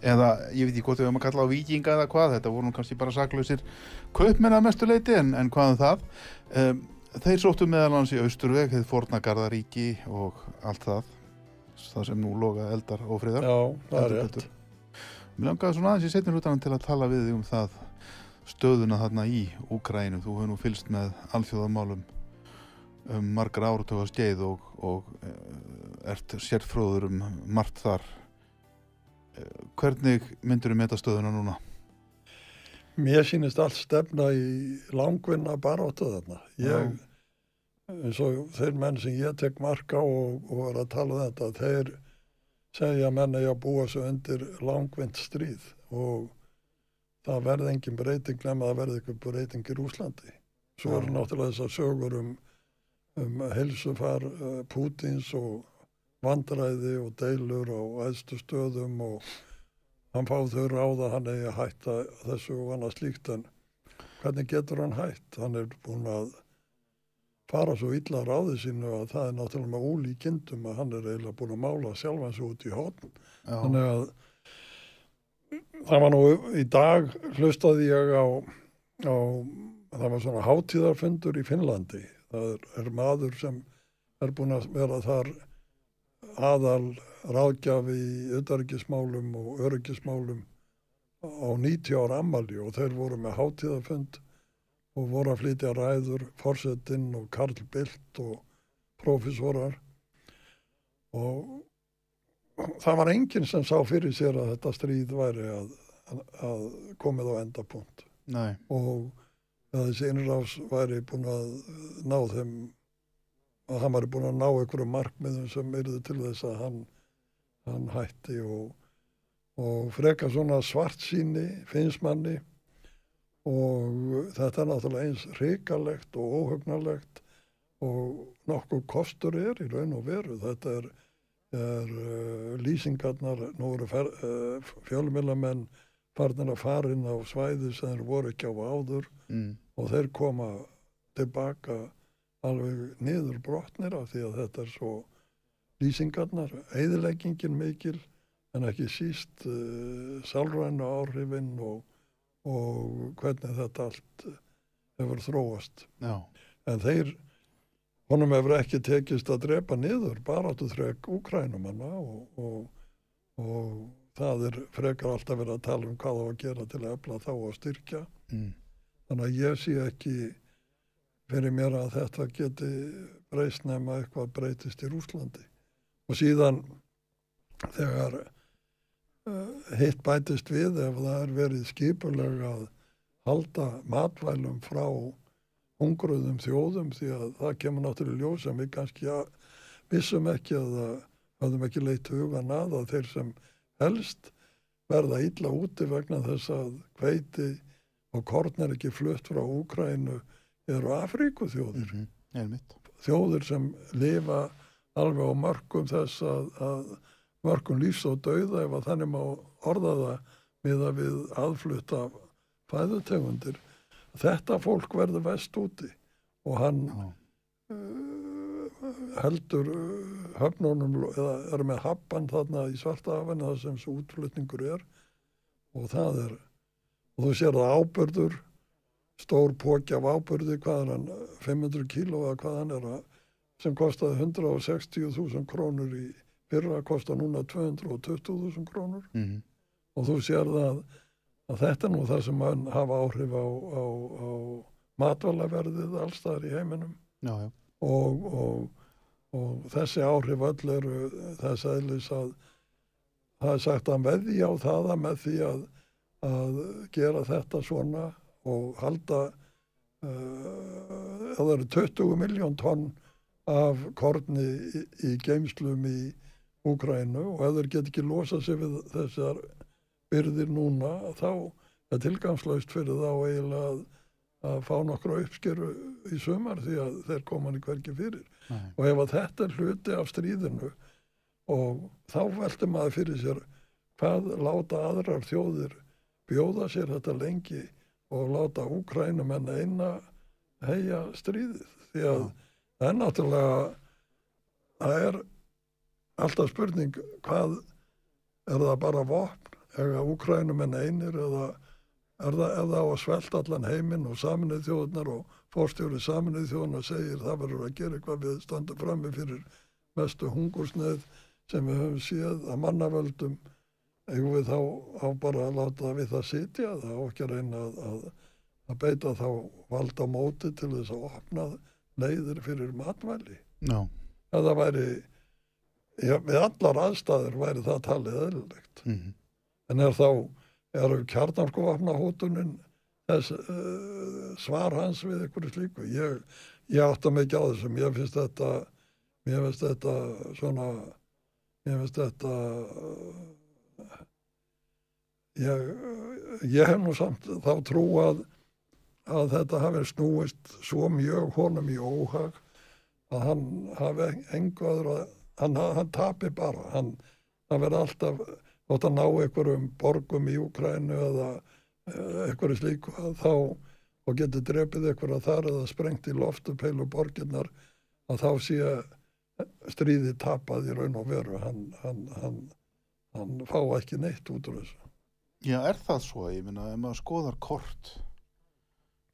eða ég veit ekki hvort við höfum að kalla á vikinga eða hvað, þetta voru nú kannski bara saklausir kaupmenn að mestu leiti en, en hvað um það um, þeir sóttu meðal hans í Austurveg þeir Fornagarðaríki og allt það það sem nú loga eldar og friðar Já, það er rétt. betur. Mér langaði svona aðeins í setjum hlutanum til að tala við þig um það stöðuna þarna í Úkrænum þú hefur nú fylst með alþjóðamálum um margar áratöfa skeið og, og eh, ert sérfróður um margt þar Eh, hvernig myndur þú meta stöðuna núna? Mér sýnist allt stefna í langvinna baráttu þarna. Ég, eins og þeir menn sem ég tek marka og, og er að tala um þetta, þeir segja að menn eigi að búa sig undir langvind stríð og það verði engin breyting nema að það verði eitthvað breyting í Rúslandi. Svo eru náttúrulega þessar sögur um, um helsufar uh, Pútins og vandræði og deilur og æðstu stöðum og hann fáð þau ráða að hann að hætta þessu og annað slíkt en hvernig getur hann hætt? Hann er búin að fara svo illa ráði sínu að það er náttúrulega með ólíkindum að hann er eiginlega búin að mála sjálfan sig út í hotn. Já, Þannig að það var nú í dag hlustaði ég á, á það var svona hátíðarfundur í Finnlandi. Það er, er maður sem er búin að vera þar aðal ráðgjafi í utarikismálum og öryggismálum á 90 ára ammali og þeir voru með hátíðarfund og voru að flytja ræður, Forsettinn og Karl Bildt og profesorar og það var enginn sem sá fyrir sér að þetta stríð væri að, að, komið á endapunkt. Nei, og þessi innrás væri búin að ná þeim að hann væri búin að ná einhverjum markmiðum sem yrðu til þess að hann, hann hætti og, og freka svona svart síni finnst manni. Og þetta er náttúrulega eins hrikalegt og óhugnalegt og nokkuð kostur er í raun og veru. Þetta er, er uh, lýsingarnar nú eru uh, fjölmilamenn farnir að farin á svæði sem þeir voru ekki á áður mm, og þeir koma tilbaka alveg niður brotnir af því að þetta er svo lýsingarnar, eðileggingin mikil en ekki síst uh, sálræna áhrifin og, og hvernig þetta allt hefur þróast. já, En þeir, honum hefur ekki tekist að drepa niður baráttu þrek úkrænumanna og, og, og það er frekar alltaf verið að tala um hvað á að gera til að efla þá og styrkja. Mm. Þannig að ég sé ekki fyrir mér að þetta geti breyst nema eitthvað breytist í Rúslandi. Og síðan þegar uh, hitt bætist við ef það er verið skipulega að halda matvælum frá hungruðum þjóðum því að það kemur náttúrulega ljós sem við kannski að, vissum ekki að það höfðum ekki leitt hugan að að þeir sem helst verða illa úti vegna þess að hveiti og korn er ekki flutt frá Úkrænu eru Afríku þjóðir. Mm -hmm. Þjóðir sem lifa alveg á mörgum þess að, að mörgum lífs og dauða ef að þannig má orða það með að við aðflutta fæðutegundir. Þetta fólk verður vest úti og hann uh, heldur uh, höfnunum eða er með happan þarna í svartafinn það sem svo útflutningur er og það er og þú sér það ábyrður stór póki af ábyrði hvað er hann 500 kíló eða hvað hann er að, sem kostaði 160.000 krónur í fyrra kostar núna 220.000 krónur Mm -hmm. og þú sér það að þetta er nú það sem hafa áhrif á, á, á matvælaverðið allstaðar í heiminum Já, já. og, og, og þessi áhrif öll eru þess aðlis að það er sagt að veðja á það að með því að, að gera þetta svona og halda uh, það eru 20 miljón tonn af korni í, í geimslum í Úkrænu og ef þeir get ekki losa sig við þessar byrðir núna þá er tilgangslaust fyrir þá eiginlega að, að fá nokkra uppskeru í sumar því að þeir koma hann hverki fyrir Nei. og ef að þetta er hluti af stríðinu og þá veldur maður fyrir sér hvað láta aðrar þjóðir bjóða sér þetta lengi og láta Úkrænum en eina heia stríðið því að Já. Það er náttúrulega það er alltaf spurning hvað er það bara vopn? Eða Úkrænum en einir eða er það, er það á að svelta allan heiminn og saminuð þjóðunar og fórstjóri saminuð þjóðunar segir það verður að gera eitthvað við standum frammi fyrir mestu hungursneið sem við höfum séð að mannavöldum. Eigum við þá á bara að láta við það sitja það á ekki að að, að, beita þá valda móti til þess að opna leiðir fyrir matvæli Já. að það væri já, við allar aðstæður væri það talið eðlilegt Mm -hmm. en er þá eru kjarnarskofafna hótunin þess uh, svar hans við einhverju slíku ég, ég átta ekki á þessum ég finnst þetta mér finnst þetta svona mér finnst þetta ég, ég hef nú samt þá trú að að þetta hafi snúist svo mjög honum í óhag að hann hafi engu öðru að hann, hann tapi bara. Hann, hann verði alltaf þótt að ná einhverjum borgum í Úkrænu eða eh, einhverju slíku að þá og getur drepið einhverja þar eða sprengt í loftu peilu borginnar að þá sé stríði tapað í raun og veru. Hann, hann fá ekki neitt út úr þessu. Já, er það svo? Ég minna, ef maður skoðar kort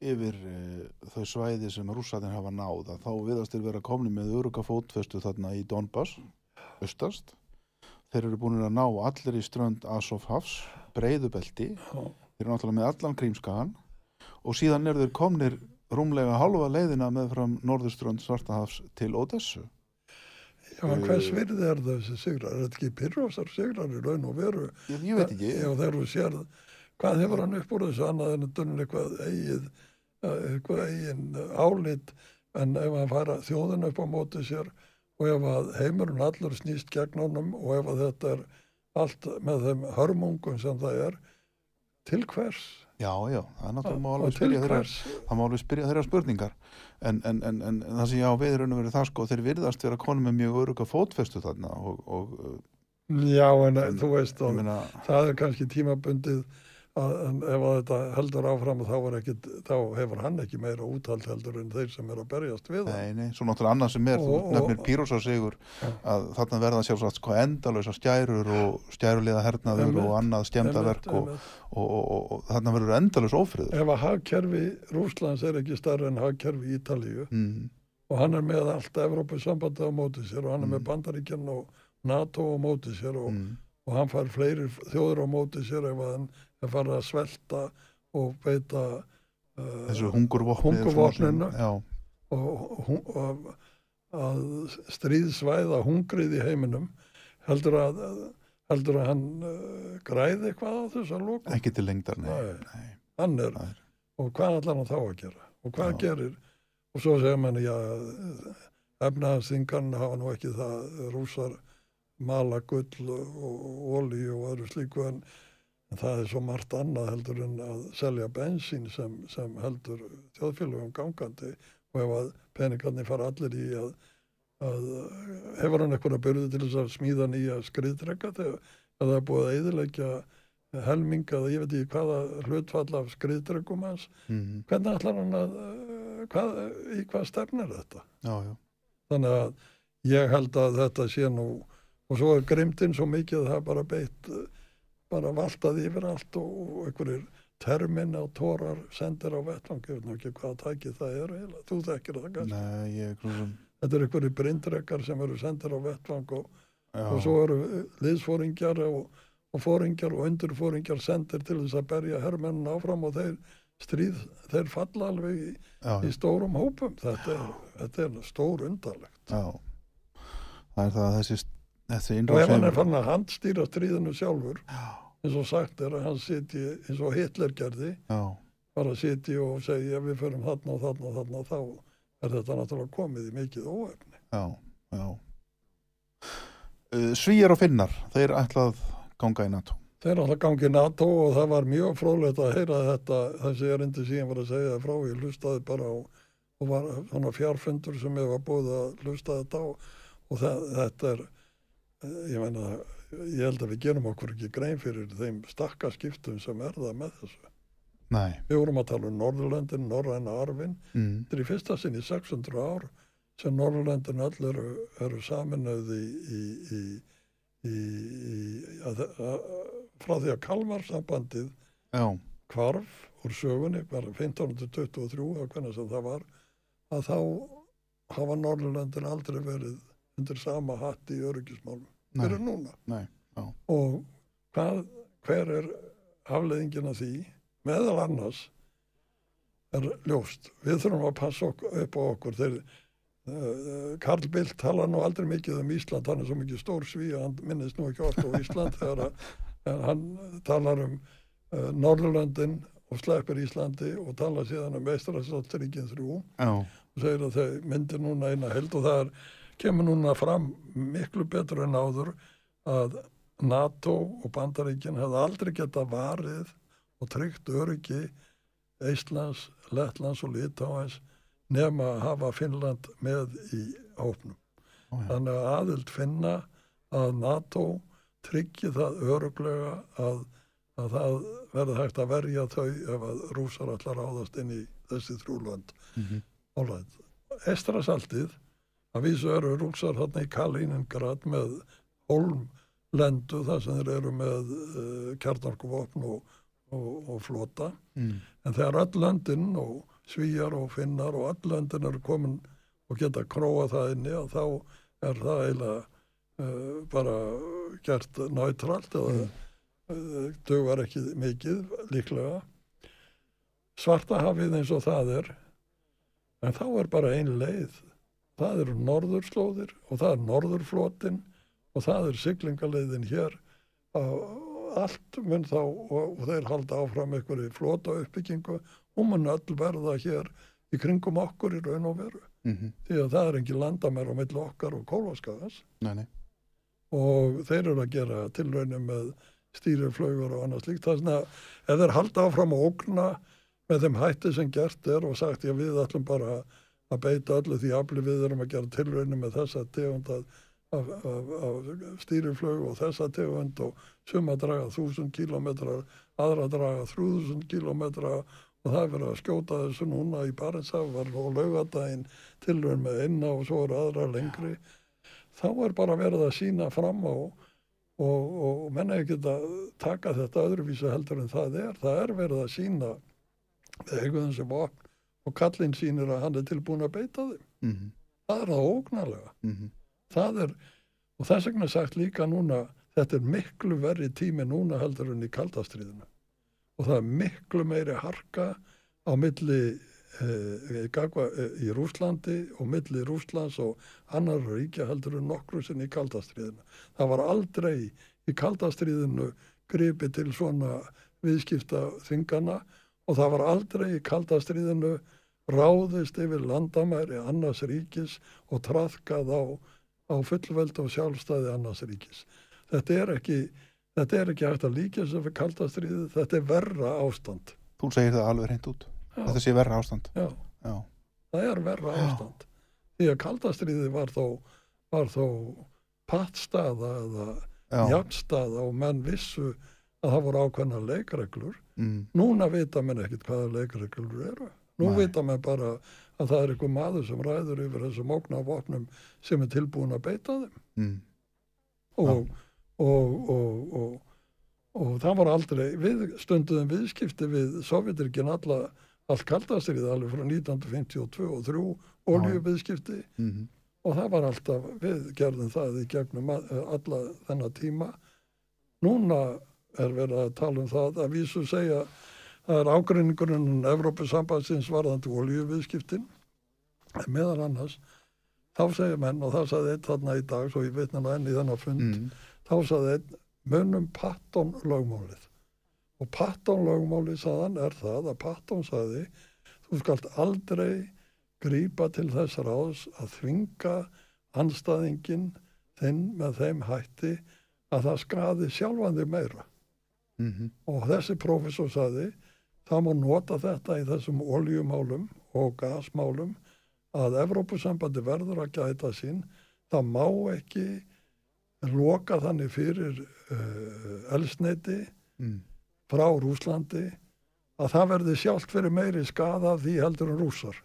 yfir uh, þau svæði sem rússatinn hafa náð, að þá viðast þeir vera komni með öruga fótfestu þarna í Donbass, östast. Þeir eru búin að ná allir í strönd Azov-hafs, breyðubelti, Já. þeir eru náttúrulega með allan krímskagan og síðan eru þeir komnir rúmlega halva leiðina með fram norðurströnd Svartahafs til Odessu. Já, en hvers virði er þessi sigrar? Er þetta ekki pyrrósar sigrar í raun og veru? Ég, ég veit ekki. Já, þegar þú sér hvað hefur hann upp úr þessu annað en að dunna eitthvað eigið, eh, eitthvað eigin álit? En ef hann fara þjóðin upp á móti sér og ef að heimurinn allur snýst gegn honum og ef að þetta er allt með þeim hörmungum sem það er, til hvers? Já, já, það er náttúrulega það má alveg spyrja þeirra spurningar. En, en, en, en það sem ég á og verið það sko, þeir virðast vera konum með mjög öruga fótfestu þarna og, og Já, en, En- þú veist, og, meina, það er kannski tímabundið en ef að þetta heldur áfram þá, ekkit, þá hefur hann ekki meira úthald heldur en þeir sem er að berjast við nei, nei, svo náttúrulega annað sem er, þú nefnir Pírósa sigur að þarna verða sjálfsagt sko endalösa skærur og skæruliða hernaður Einmitt, og annað Einmitt, og, og, og, og, þarna verður endalös ófriður. Ef að hagkerfi Rúslands er ekki starri en hagkerfi Ítalíu Mm, og hann er með allt Evrópusambandi á móti sér og hann er Mm. með Bandaríkjan og NATO á móti sér og, mm, og hann fær fleiri þjóður á móti sér ef hann er farið að svelta og beita uh, þessu hungurvopni Hungurvopninu. og, og, og að stríðsvæða hungrið í heiminum heldur að heldur að hann uh, græði eitthvað á þessu að lóka ekki til lengdar nei, Nei. nei. er, og hvað ætlar hann þá að gera og hvað Já. gerir og svo segir mann, já efnaðansþingarn hafa nú ekki það rúsar mala gull og olíu og öðru slíku en, en það er svo margt annað heldur en að selja bensín sem, sem heldur þjóðfélagum gangandi. Og ef að peningarnir fara allir í að, að hefur hann eitthvað byrðu til þess að smíða nýja skriðdrega þegar að það er búið að eðilegja helming að ég veit ekki hvaða hlutfall af skriðdregum hans? Mhm. hvernig ætlar hann að uh, hvað, í hvað stefnir þetta? Já, já, þannig að ég held að þetta sé nú og svo er grimtinn svo mikið að það bara beitt uh, bara valtað yfir allt og, einhverjir termin á tórar sendir á vettvang ég veit nú ekki hvaða tækið það er eiginlega. þú þekkir það kannski. Nei, ég svona þetta er einhverjir brindrekar sem eru sendir á vettvang og, og svo eru liðsfóringjar og, og fóringjar og undurfóringjar sendir til þess að berja hermennin áfram og þeir stríð, þeir falla alveg í, í stórum hópum. Þetta er, þetta er stór undarlegt. Já. Það er það að þessi og ef hann er fann að handstýra stríðinu sjálfur já, eins og sagt er að hann sitji eins og Hitler gerði já, bara sitji og segja við förum þarna og þarna og þarna þá er þetta náttúrulega komið í mikið óefni. Já, já. Uh, Svíjar og Finnar þeir ætlað ganga í NATO. Þeir alltaf gangi NATO og það var mjög fróðlegt að heyra þetta þessi erindi síðan var að segja frá ég hlustaði bara á og var svona fjárfundur sem ég var búið að hlusta þetta á og það, þetta er ég meina ég held að við gerum okkur ekki grein fyrir þeim stakka skiptum sem er það með þessu. Nei, við vorum að tala um Norðurlöndin, Norræna arfin. Mm, þetta er í fyrsta sinn í 600 ár sem Norðurlöndin öll eru, eru saminuð í, í, í, að, að, frá því að Kalmarsambandið já, hvarf úr sögunni, bara 1523 eða hvernig sem það var að þá hafa Norðurlöndin aldrei verið undir sama hatt í öryggismálum. Fyrir núna. Nei, og hvað, hver er afleðingin af því? Meðal annars er ljóst við þurfum að passa ok upp á okkur. Þeir uh, Karl Bildt tala nú aldrei mikið um Ísland hann er svo mikið stór sví að hann minnist nú ekki oft á Ísland [LAUGHS] þegar að, hann talar um uh, Norðurlöndin og sleppir Íslandi og tala síðan um Veistrastótturíkin þrjú. Já, og segir að þau myndir núna eina held og það er, kemur núna fram miklu betur en áður að NATO og Bandaríkin hefði aldrei geta varið og tryggt öryggi Íslands, Lettlands og Litáins nema að hafa Finnland með í hópnum. ó, já, Þannig að aðild finna að NATO tryggi það öruglega að, að það verði hægt að verja þau ef að rúsar allar áðast inn í þessi þrjúlönd. mhm, Alright. Estrasaltið, að vísu eru rúksar þarna í Kaliningrad með holmlendu þar sem þeir eru með uh, kjarnarkuvopn og, og, og flota. mm, En þegar öll löndin og svíjar og finnar og öll löndin eru komin og geta króa það inni og þá er það eiginlega uh, bara gert nátralt eða uh, dugar ekki mikið líklega. Svarta hafið eins og það er en þá er bara ein leið það eru norðurslóðir og það er norðurflotin og það er siglingaleiðin hér. Og allt mun þá og, og þeir halda áfram einhverju flota uppbyggingu. Og mun öll verða hér í kringum okkur í raun og veru. Mhm, því að það er ekki landamær á milli okkar og nei, og þeir eru að gera tilraunum með stýriflögur og annað slíkt. Þess að ef þeir halda áfram að ógna með þeim hætti sem gert er og sagt ég við ætlum bara að beita öllu því afli við erum að gera tilraunum með þessa tegund af, af, af, af stýriflög og þessa tegund og suma draga þúsund kílometra aðra draga þrjúðusund kílometra og það er verið að skjóta þessu núna í Barentsaf var og laugadaginn tilraun með einna og svo eru aðra lengri þá er bara verið að sína fram á og, og menna ekki að taka þetta öðruvísu heldur en það er. Það er verið að sína eitthvað sem vopn og kallinn sínir að hann er tilbúin að beita þeim. mhm, Það er það ógnarlega. mhm, Það er, og þess vegna sagt líka núna þetta er miklu verri tími núna heldur en í kaldastriðinu og það er miklu meiri harka á milli eh, gagva, eh, í Rúslandi og milli Rúslands og annar ríkja heldur en nokkru sinn í kaldastriðinu. Það var aldrei í kaldastriðinu gripi til svona viðskipta þingana og það var aldrei í kaldastriðinu ráðist yfir landamæri annars ríkis og trafkað á, á fullveld og sjálfstæði annars ríkis. Þetta er ekki, þetta er ekki hægt að líka sem fyrir kaldastriði, þetta er verra ástand. Þú segir það alveg reynd út. Já. Þetta sé verra ástand. Já, Já. það er verra Já. ástand. Því að kaldastriði var þó, var þó pattstaða eða jafnstaða og menn vissu að það voru ákveðna leikreglur. Mm. Núna vita menn ekkit hvaða leikreglur eru. Nú Nei. vita menn bara að það er einhver maður sem ræður yfir þessum ógnavopnum sem er tilbúin að beita þeim. Mm. Og, og, og, og, og það var aldrei, við stunduðum viðskipti við Sovjetrikinn alla, allt kaldastrið alveg frá 1952 og 3 oljuviðskipti Mm. og það var alltaf, við gerðum það í gegnum alla þennan tíma. Núna er verið að tala um það að vísu segja það er ágreiningurinn Evrópusambandsins varðandi oljuviðskiptin meðal annars þá segja menn og það sagði einn þarna í dag svo ég vitna nú enn í þennan fund Mm. þá sagði einn munum Patton lögmálið og Patton lögmálið sagðan er það að Patton sagði þú skalt aldrei grípa til þess ráðs að þvinga anstæðingin þinn með þeim hætti að það skadi sjálfan þig meira Mm. og þessi prófessor sagði það má nota þetta í þessum oljumálum og gasmálum að Evrópusambandi verður að gæta sín það má ekki loka þannig fyrir uh, elsneiti Mm. frá Rúslandi að það verði sjálft fyrir meiri skada því heldur en rússar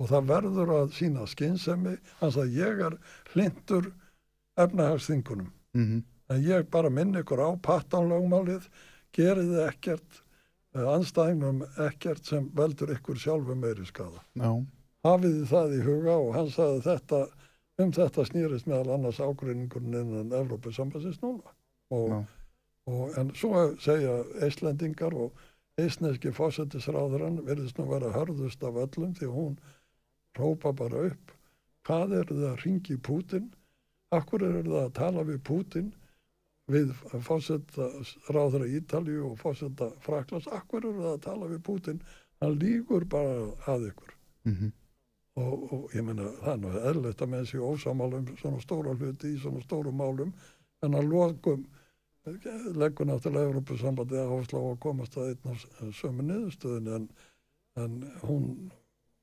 og það verður að sína skynsemi hans að ég er hlindur efnahagsþingunum Mm. en ég bara minn ykkur á pattanlögmálið gerið þið ekkert eh, anstæðingum ekkert sem veldur ykkur sjálfu meiri skada Já. hafið það í huga og hann sagði þetta um þetta snýrist meðal annars ágreiningurinn innan Evrópusambansins núna og, Já. og en svo segja Íslendingar og eisneski fósettisráðurann verðist nú vera hörðust af öllum því hún rópa bara upp hvað er það að ringi Pútin akkur er það að tala við Pútin við fósettisráðura Ítalíu og fósetta Fraklands akkur er það að tala við Pútin hann lígur bara að ykkur Mm. og, og ég meina það er nú eðlilegt að menn séu ósamála um svona stóra hluti í svona stórum málum en að lokum leggur náttúrulega Európusambandi áherslu á að komast að einn af sömu niðurstöðin en, en hún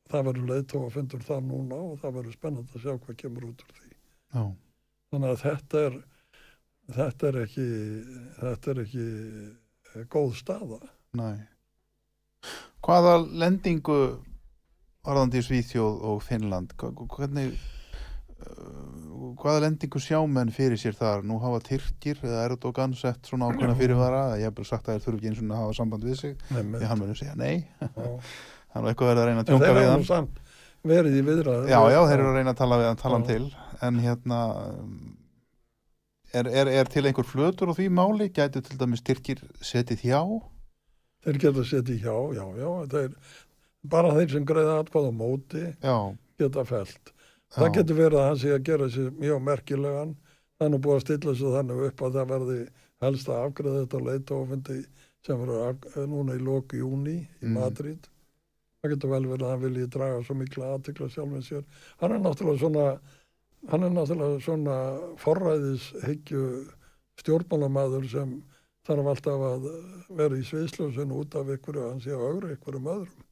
það verður leiðtóa að fundur það núna og það verður spennand að sjá hvað kemur út úr því Já. þannig að þetta er þetta er ekki þetta er ekki eh, góð staða Nei. Hvaða lendingu varðandi í Svíþjóð og Finnland, hvernig uh, hvaða lendingu sjá menn fyrir sér þar? Nú hafa Tyrkir eða Erdogan sett svona ákveðna fyrirvara ég hef bara sagt að þeir þurfi ekki eins og að hafa samband við sig því hann munum segja nei hann [LAUGHS] var eitthvað verið að reyna að þeir við hann verið í viðræðu Já, já, þeir eru að reyna að tala við hann, tala hann Já. til en hérna um, er, er, er til einhver flötur á því máli? Gætu til dæmis Tyrkir setið hjá? Þeir geta setið hjá, já, já, þeir, bara þeir sem greiða atkvæð á móti Já, geta felt. Það getur verið að hann sé að gera sér mjög merkilegan, er nú búið að stilla sér þannig upp að það verði helst að afgreða þetta leitofundi sem verður af- núna í loku júni í Mm. Madrid. Það getur vel verið að hann vilji draga svo mikla aðtikla sjálfum sér. Hann er náttúrulega svona, hann er náttúrulega svona forræðishyggju stjórnmálamaður sem þarf alltaf að vera í sviðsljósun út af ykkur hann sé að augra ykkurum öðrum.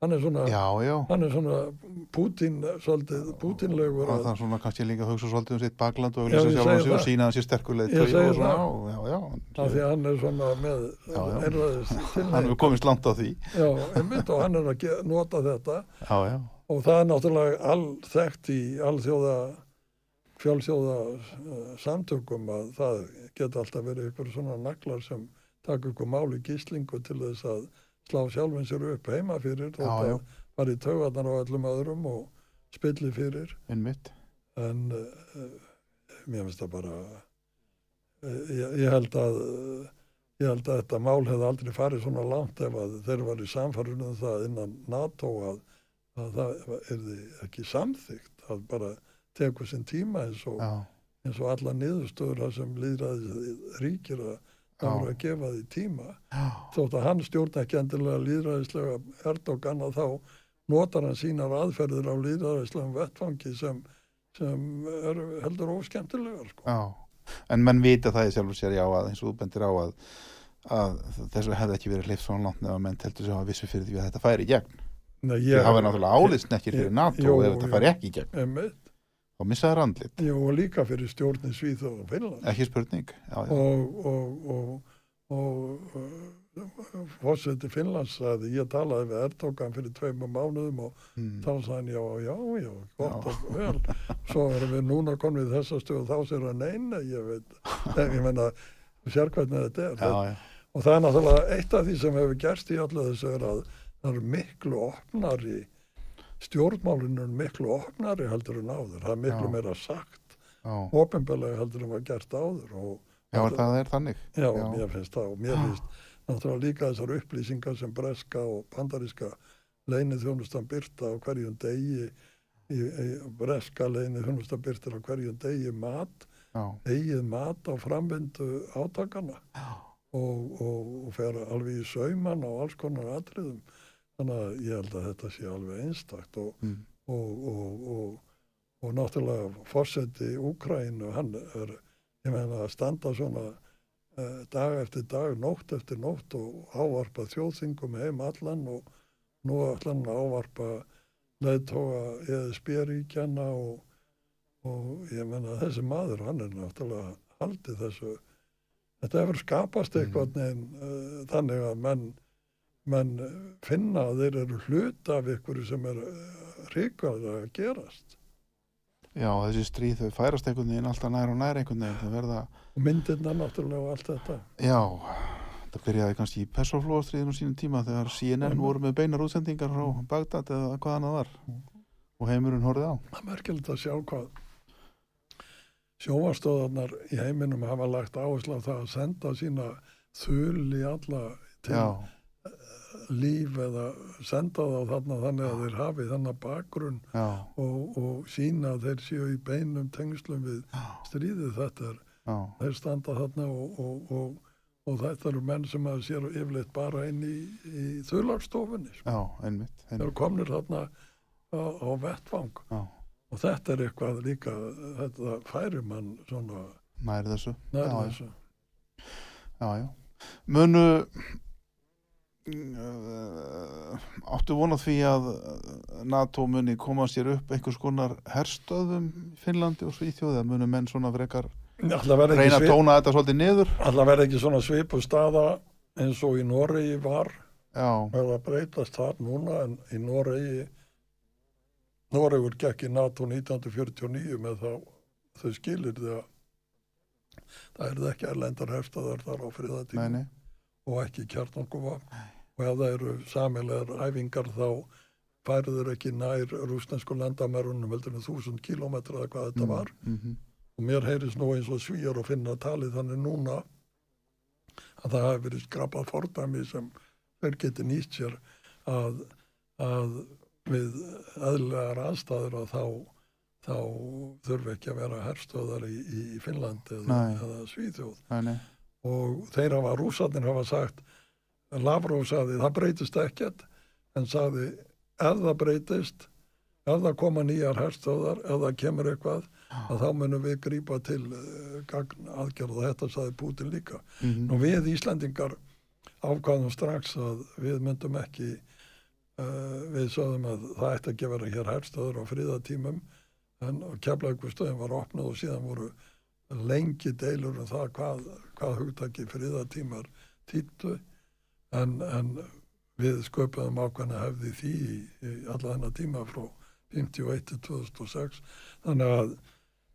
Hann er svona, Já, já. hann er svona Pútín, svolítið Pútínlegur og að, það er svona kannski líka að hugsa svolítið um sitt bakland og Já, lýsa sig og sína að sér sterkulegt Ég segi og svona, það. og, já, já, að því hann er svona með Já, já. einræðis hann hefur komist langt á því. Já, einmitt og hann er að nota þetta. Já, já, og það er náttúrulega allþekkt í alþjóða fjálþjóða uh, samtökum að það geta alltaf verið ykkur svona naglar sem taka ykkur mál í gíslingu til þess að slá sjálfum sér upp heima fyrir Já, og var í taugarnar á öllum öðrum og spilli fyrir. Einmitt. En uh, mér finnst það bara eh, ég, ég held að ég held að þetta mál hefði aldrei farið svona langt ef að þeir var í samfarunum það innan NATO að, að það er ekki samþygt að bara teku sinn tíma eins og, eins og alla niðurstöður sem líðræði ríkir að að gefa því tíma. Þótt að hann stjórna ekki endilega líðræðislega Erdogan að þá notar hann sínar aðferðir á líðræðislegum vettfangi sem, sem er heldur óskemmtilegar sko. En menn vita það í sjálfur sér já að eins og þú bendir á að, að þessu hefði ekki verið hleyft svona langt nefn að menn teltur sig að vissu fyrir því að þetta færi í gegn. Nei, Ég, það var náttúrulega áliðsnekkir fyrir NATO ef þetta jú. færi ekki í gegn. Og missaði randlit. Jú, og líka fyrir stjórnin Svíþjóð og Finnland Ekki spurning. Já, já. og, og, og, og fórseti Finnlands sagði, ég talaði við Erdogan fyrir tveimur mánuðum og Mm. þá sagði hann já, já, já, gott og vel svo erum við núna konum við þessa stöð og þá sér hann neina, ég veit en ég menna, sér hvernig þetta er Já, já. og það er náttúrulega eitt af því sem hefur gerst í allu þessu er að það eru miklu opnari stjórnmálinu er miklu opnari heldur en áður, það er miklu Já. meira sagt. Ofinbelega heldur en var gert áður og já það er þannig. Já, Já. mér finnst það og mér finnst náttúrulega líka þessar upplýsingar sem breska og bandaríska leinið þjónustan byrta á hverjum degi í, í breska leinið þjónustan byrta á hverjum degi mat, Já, eigið mat á framvindu átakana og, og, og fer alveg í sauman á alls konar atriðum þannig að ég held að þetta sé alveg einstakt og, mm. og, og, og, og náttúrulega fórseti Úkrænu, hann er, ég meina að standa svona uh, dag eftir dag, nótt eftir nótt og ávarpa þjóðþingum heim allan og nú allan ávarpa leðtóa ESB-ríkjana og, og ég meina að þessi maður, hann er náttúrulega haldið þessu, þetta hefur skapast eitthvað neginn uh, þannig að menn, menn finna að þeir eru hluta af ykkur sem er ríkvæður að gerast já þessi stríð þau færast einhvern veginn alltaf nær og nær einhvern veginn. Verða, og myndirna náttúrulega og allt þetta já, það byrjaði kannski í persóflóðastriðinu sínum tíma þegar CNN Mhm. voru með beinar útsendingar frá Bagdad eða hvað annað var. Og heimurinn horfið á. það er merkilegt að sjá hvað sjóvarstóðarnar í heiminum hafa lagt áherslu á það að senda sína þul í alla til Já, líf eða senda þá þarna þannig að þeir hafi þannig bakgrunn og, og sína að þeir séu í beinum tengslum við stríðið. Þetta er, þeir standa þarna og, og, og, og þetta eru menn sem að sér yfirleitt bara inn í, í þularstofunni sko. þeir eru komnir þarna á, á vettvang. Já, og þetta er eitthvað líka þetta færi mann svona nær þessu. nær já, þessu. Já, já. Munu áttu vonað því að NATO muni koma sér upp einhvers konar herstöðum í Finnlandi og Svíþjóði að munu menn svona frekar alltaf reyna að tóna þetta svolítið niður? Alla verði ekki svona svipu staða eins og í Noregi var? Verða að breytast þar núna en í Noregi? Noregur gekk í NATO 1949 með þá þau skilir því að það er ekki erlendar hefstaðar þar á friðatíma og ekki kjartanguvapn og ef það eru samilegar æfingar þá færður ekki nær rúsnesku landamærunum heldur en þúsund kílómetra eða hvað þetta Mm, var. mhm, og mér heyrðist nú eins og svíjar og finna talið þannig núna að það hafi verið skrapað fordæmi sem þeir geti nýtt sér að, að við eðlilegar aðstæður að þá, þá þurfi ekki að vera herstöðar í, í Finnland eða, eða nei, og þeir hafa, rússarnir hafa sagt Lavrov sagði það breytist ekkert. En sagði ef það breytist ef það koma nýjar herstöðar ef það kemur eitthvað að þá munum við grípa til uh, gagn aðgerð og þetta sagði Putin líka. Mhm, Nú við Íslandingar ákvaðum strax að við myndum ekki uh, við sögðum að það ætti ekki að vera hér herstöður á friðatímum en keflaugustöðin var opnað og síðan voru lengi deilur um það hvað, hvað hugtaki friðatímar týttu en, en við sköpuðum ákvæmna hefði því í, í alla þennan tíma frá 51 til 2006 þannig að,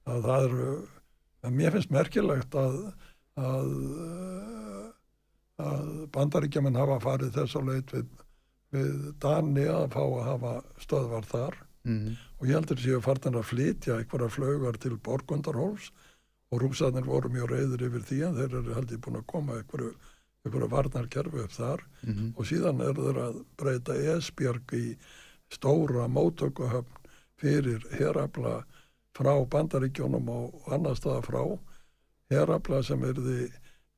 að það eru en mér finnst merkilegt að að, að bandaríkjaman hafa farið þess að leit við, við Dani að fá að hafa stöðvar þar. Mhm, og ég heldur séu fartin að flytja einhverja flaugar til Borgundarhóls og rúsarnir voru mjög reyður yfir því en þeir eru heldur búin að koma einhverju, einhverju varnarkerfi upp þar Mhm. og síðan er þeir að breyta Esbjörg í stóra mótökuhöfn fyrir herafla frá bandaríkjónum og annar staða frá herafla sem erði,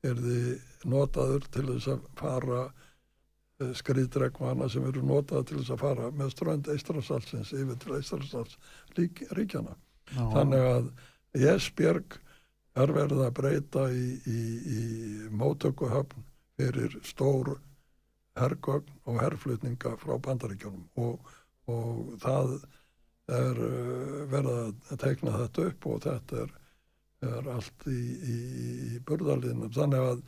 erði notaður til þess að fara skriðdregvana sem eru notaður til þess að fara með strönd Eistrasalsins yfir til Eistrasals ríkjana. Já, Þannig að Esbjörg er verið að breyta í, í, í mótökuhöfn fyrir stór hergögn og herflutninga frá bandaríkjónum og, og það er uh, verið að teikna þetta upp og þetta er, er allt í, í, í burðarliðnum. Þannig að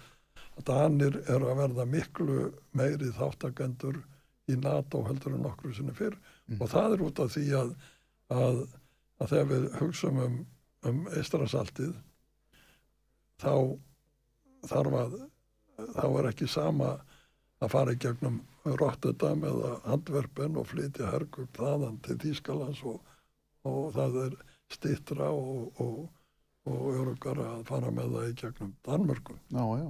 Danir er að verða miklu meiri þáttakendur í NATO heldur en nokkru sinni fyrr og það er út af því að, að, að þegar við hugsaum um, um eistrasaltið þá þarf að þá er ekki sama að fara í gegnum Rotterdam eða Antwerpen og flytja hergum þaðan til Þýskalands og, og það er stittra og, og, og örugar að fara með það í gegnum Danmörku. já, já.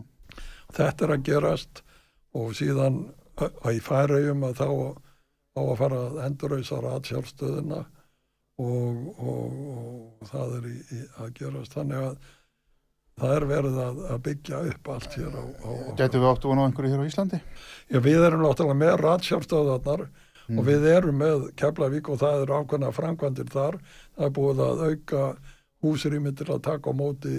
Þetta er að gerast og síðan að í færaugum að þá á að fara að endurrausa ratsjálfstöðina og, og, og það er í, í að gerast þannig að það er verið að, að byggja upp allt hér á, á Gætu við áttu vonu á einhverju hér á Íslandi? Já, við erum náttúrulega með ratsjálfstöðarnar og við erum með Keflavík og það eru ákveðna framkvæmdir þar. Það er búið að auka húsrými til að taka á móti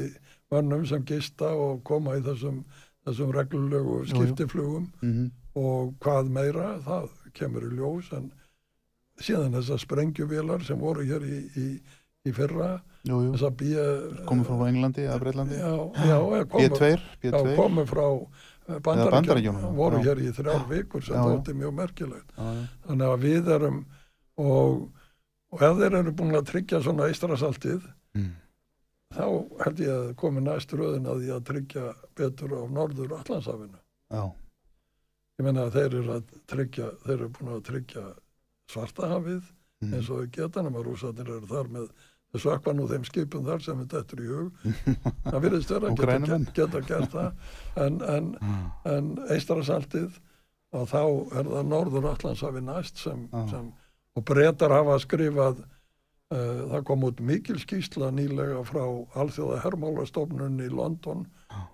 vönnum sem gista og koma í þessum, þessum reglulegu skiptiflugum. Mm og hvað meira, það kemur í ljós. En síðan þessar sprengjuvélar sem voru hér í, í, í fyrra, Bíja komið frá Englandi eða Breitlandi já, já, já, komu, B2, já, B2 komu frá eh, Bandaríkjunum, voru hér í þrjár vikur sem þótti mjög merkilegt. Já, já. þannig að við erum og, og ef þeir eru búin að tryggja svona eistrasaltið Mm. þá held ég að komi næst röðin að því að tryggja betur á norður Allandshafinu Já, ég meina að þeir eru að tryggja þeir eru búin að tryggja svartahafið Mm. eins og geta nema rúsarnir eru þar með þess sökva nú þeim skipum þar sem þetta eftir í hug. [LAUGHS] Það virðist vera Og að geta, geta gert það. En, en, en eistrasaltið að þá er það norður Allandshafi næst sem, Já. sem og breytar hafa skrifað uh, það kom út mikil skýsla nýlega frá alþjóða hermálastofnun í London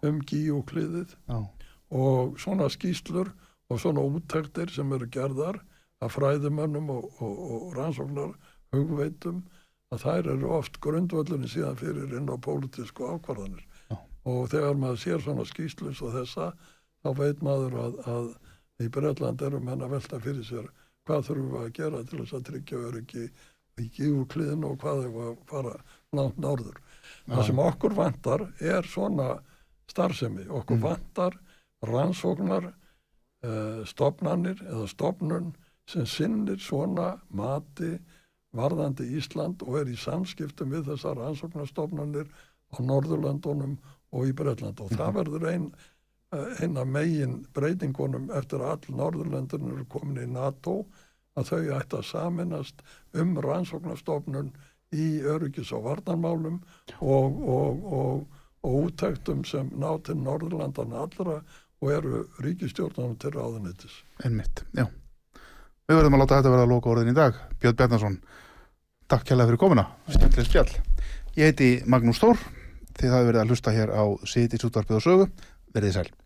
um gíukliðið já, og svona skýslur og svona úttektir sem eru gerðar af fræðumönnum og, og, og rannsóknar hugveitum að þær eru oft grundvöllunni síðan fyrir inn á pólitísku ákvarðanir Já. og þegar maður sér svona skýslus og þessa þá veit maður að, að í Breitland eru menn að velta fyrir sér hvað þurfum við að gera til þess að tryggja öryggi í gífukliðin og hvað þau fara langt norður. Það sem okkur vantar er svona starfsemi. Okkur vantar rannsóknar uh, stopnanir eða stopnun sem sinnir svona mati varðandi Ísland og er í samskiptum við þessar rannsóknarstofnanir á Norðurlandunum og í Breitland og það verður ein, eh, ein af megin breytingunum eftir að all Norðurlandunum eru komin í NATO að þau ætti að saminast um rannsóknarstofnun í öryggis og varnarmálum og, og, og, og útæktum sem ná til Norðurlandana allra og eru ríkistjórnum til ráðuneytis. einmitt, já. Við verðum að láta þetta verða að loka orðin í dag. Björn Bjarnason, takk kærlega fyrir komuna skemmtileg spjall. Ég heiti Magnús Þór þið hafi verið að hlusta hér á Sitis útvarpið og sögu. Verðið sæl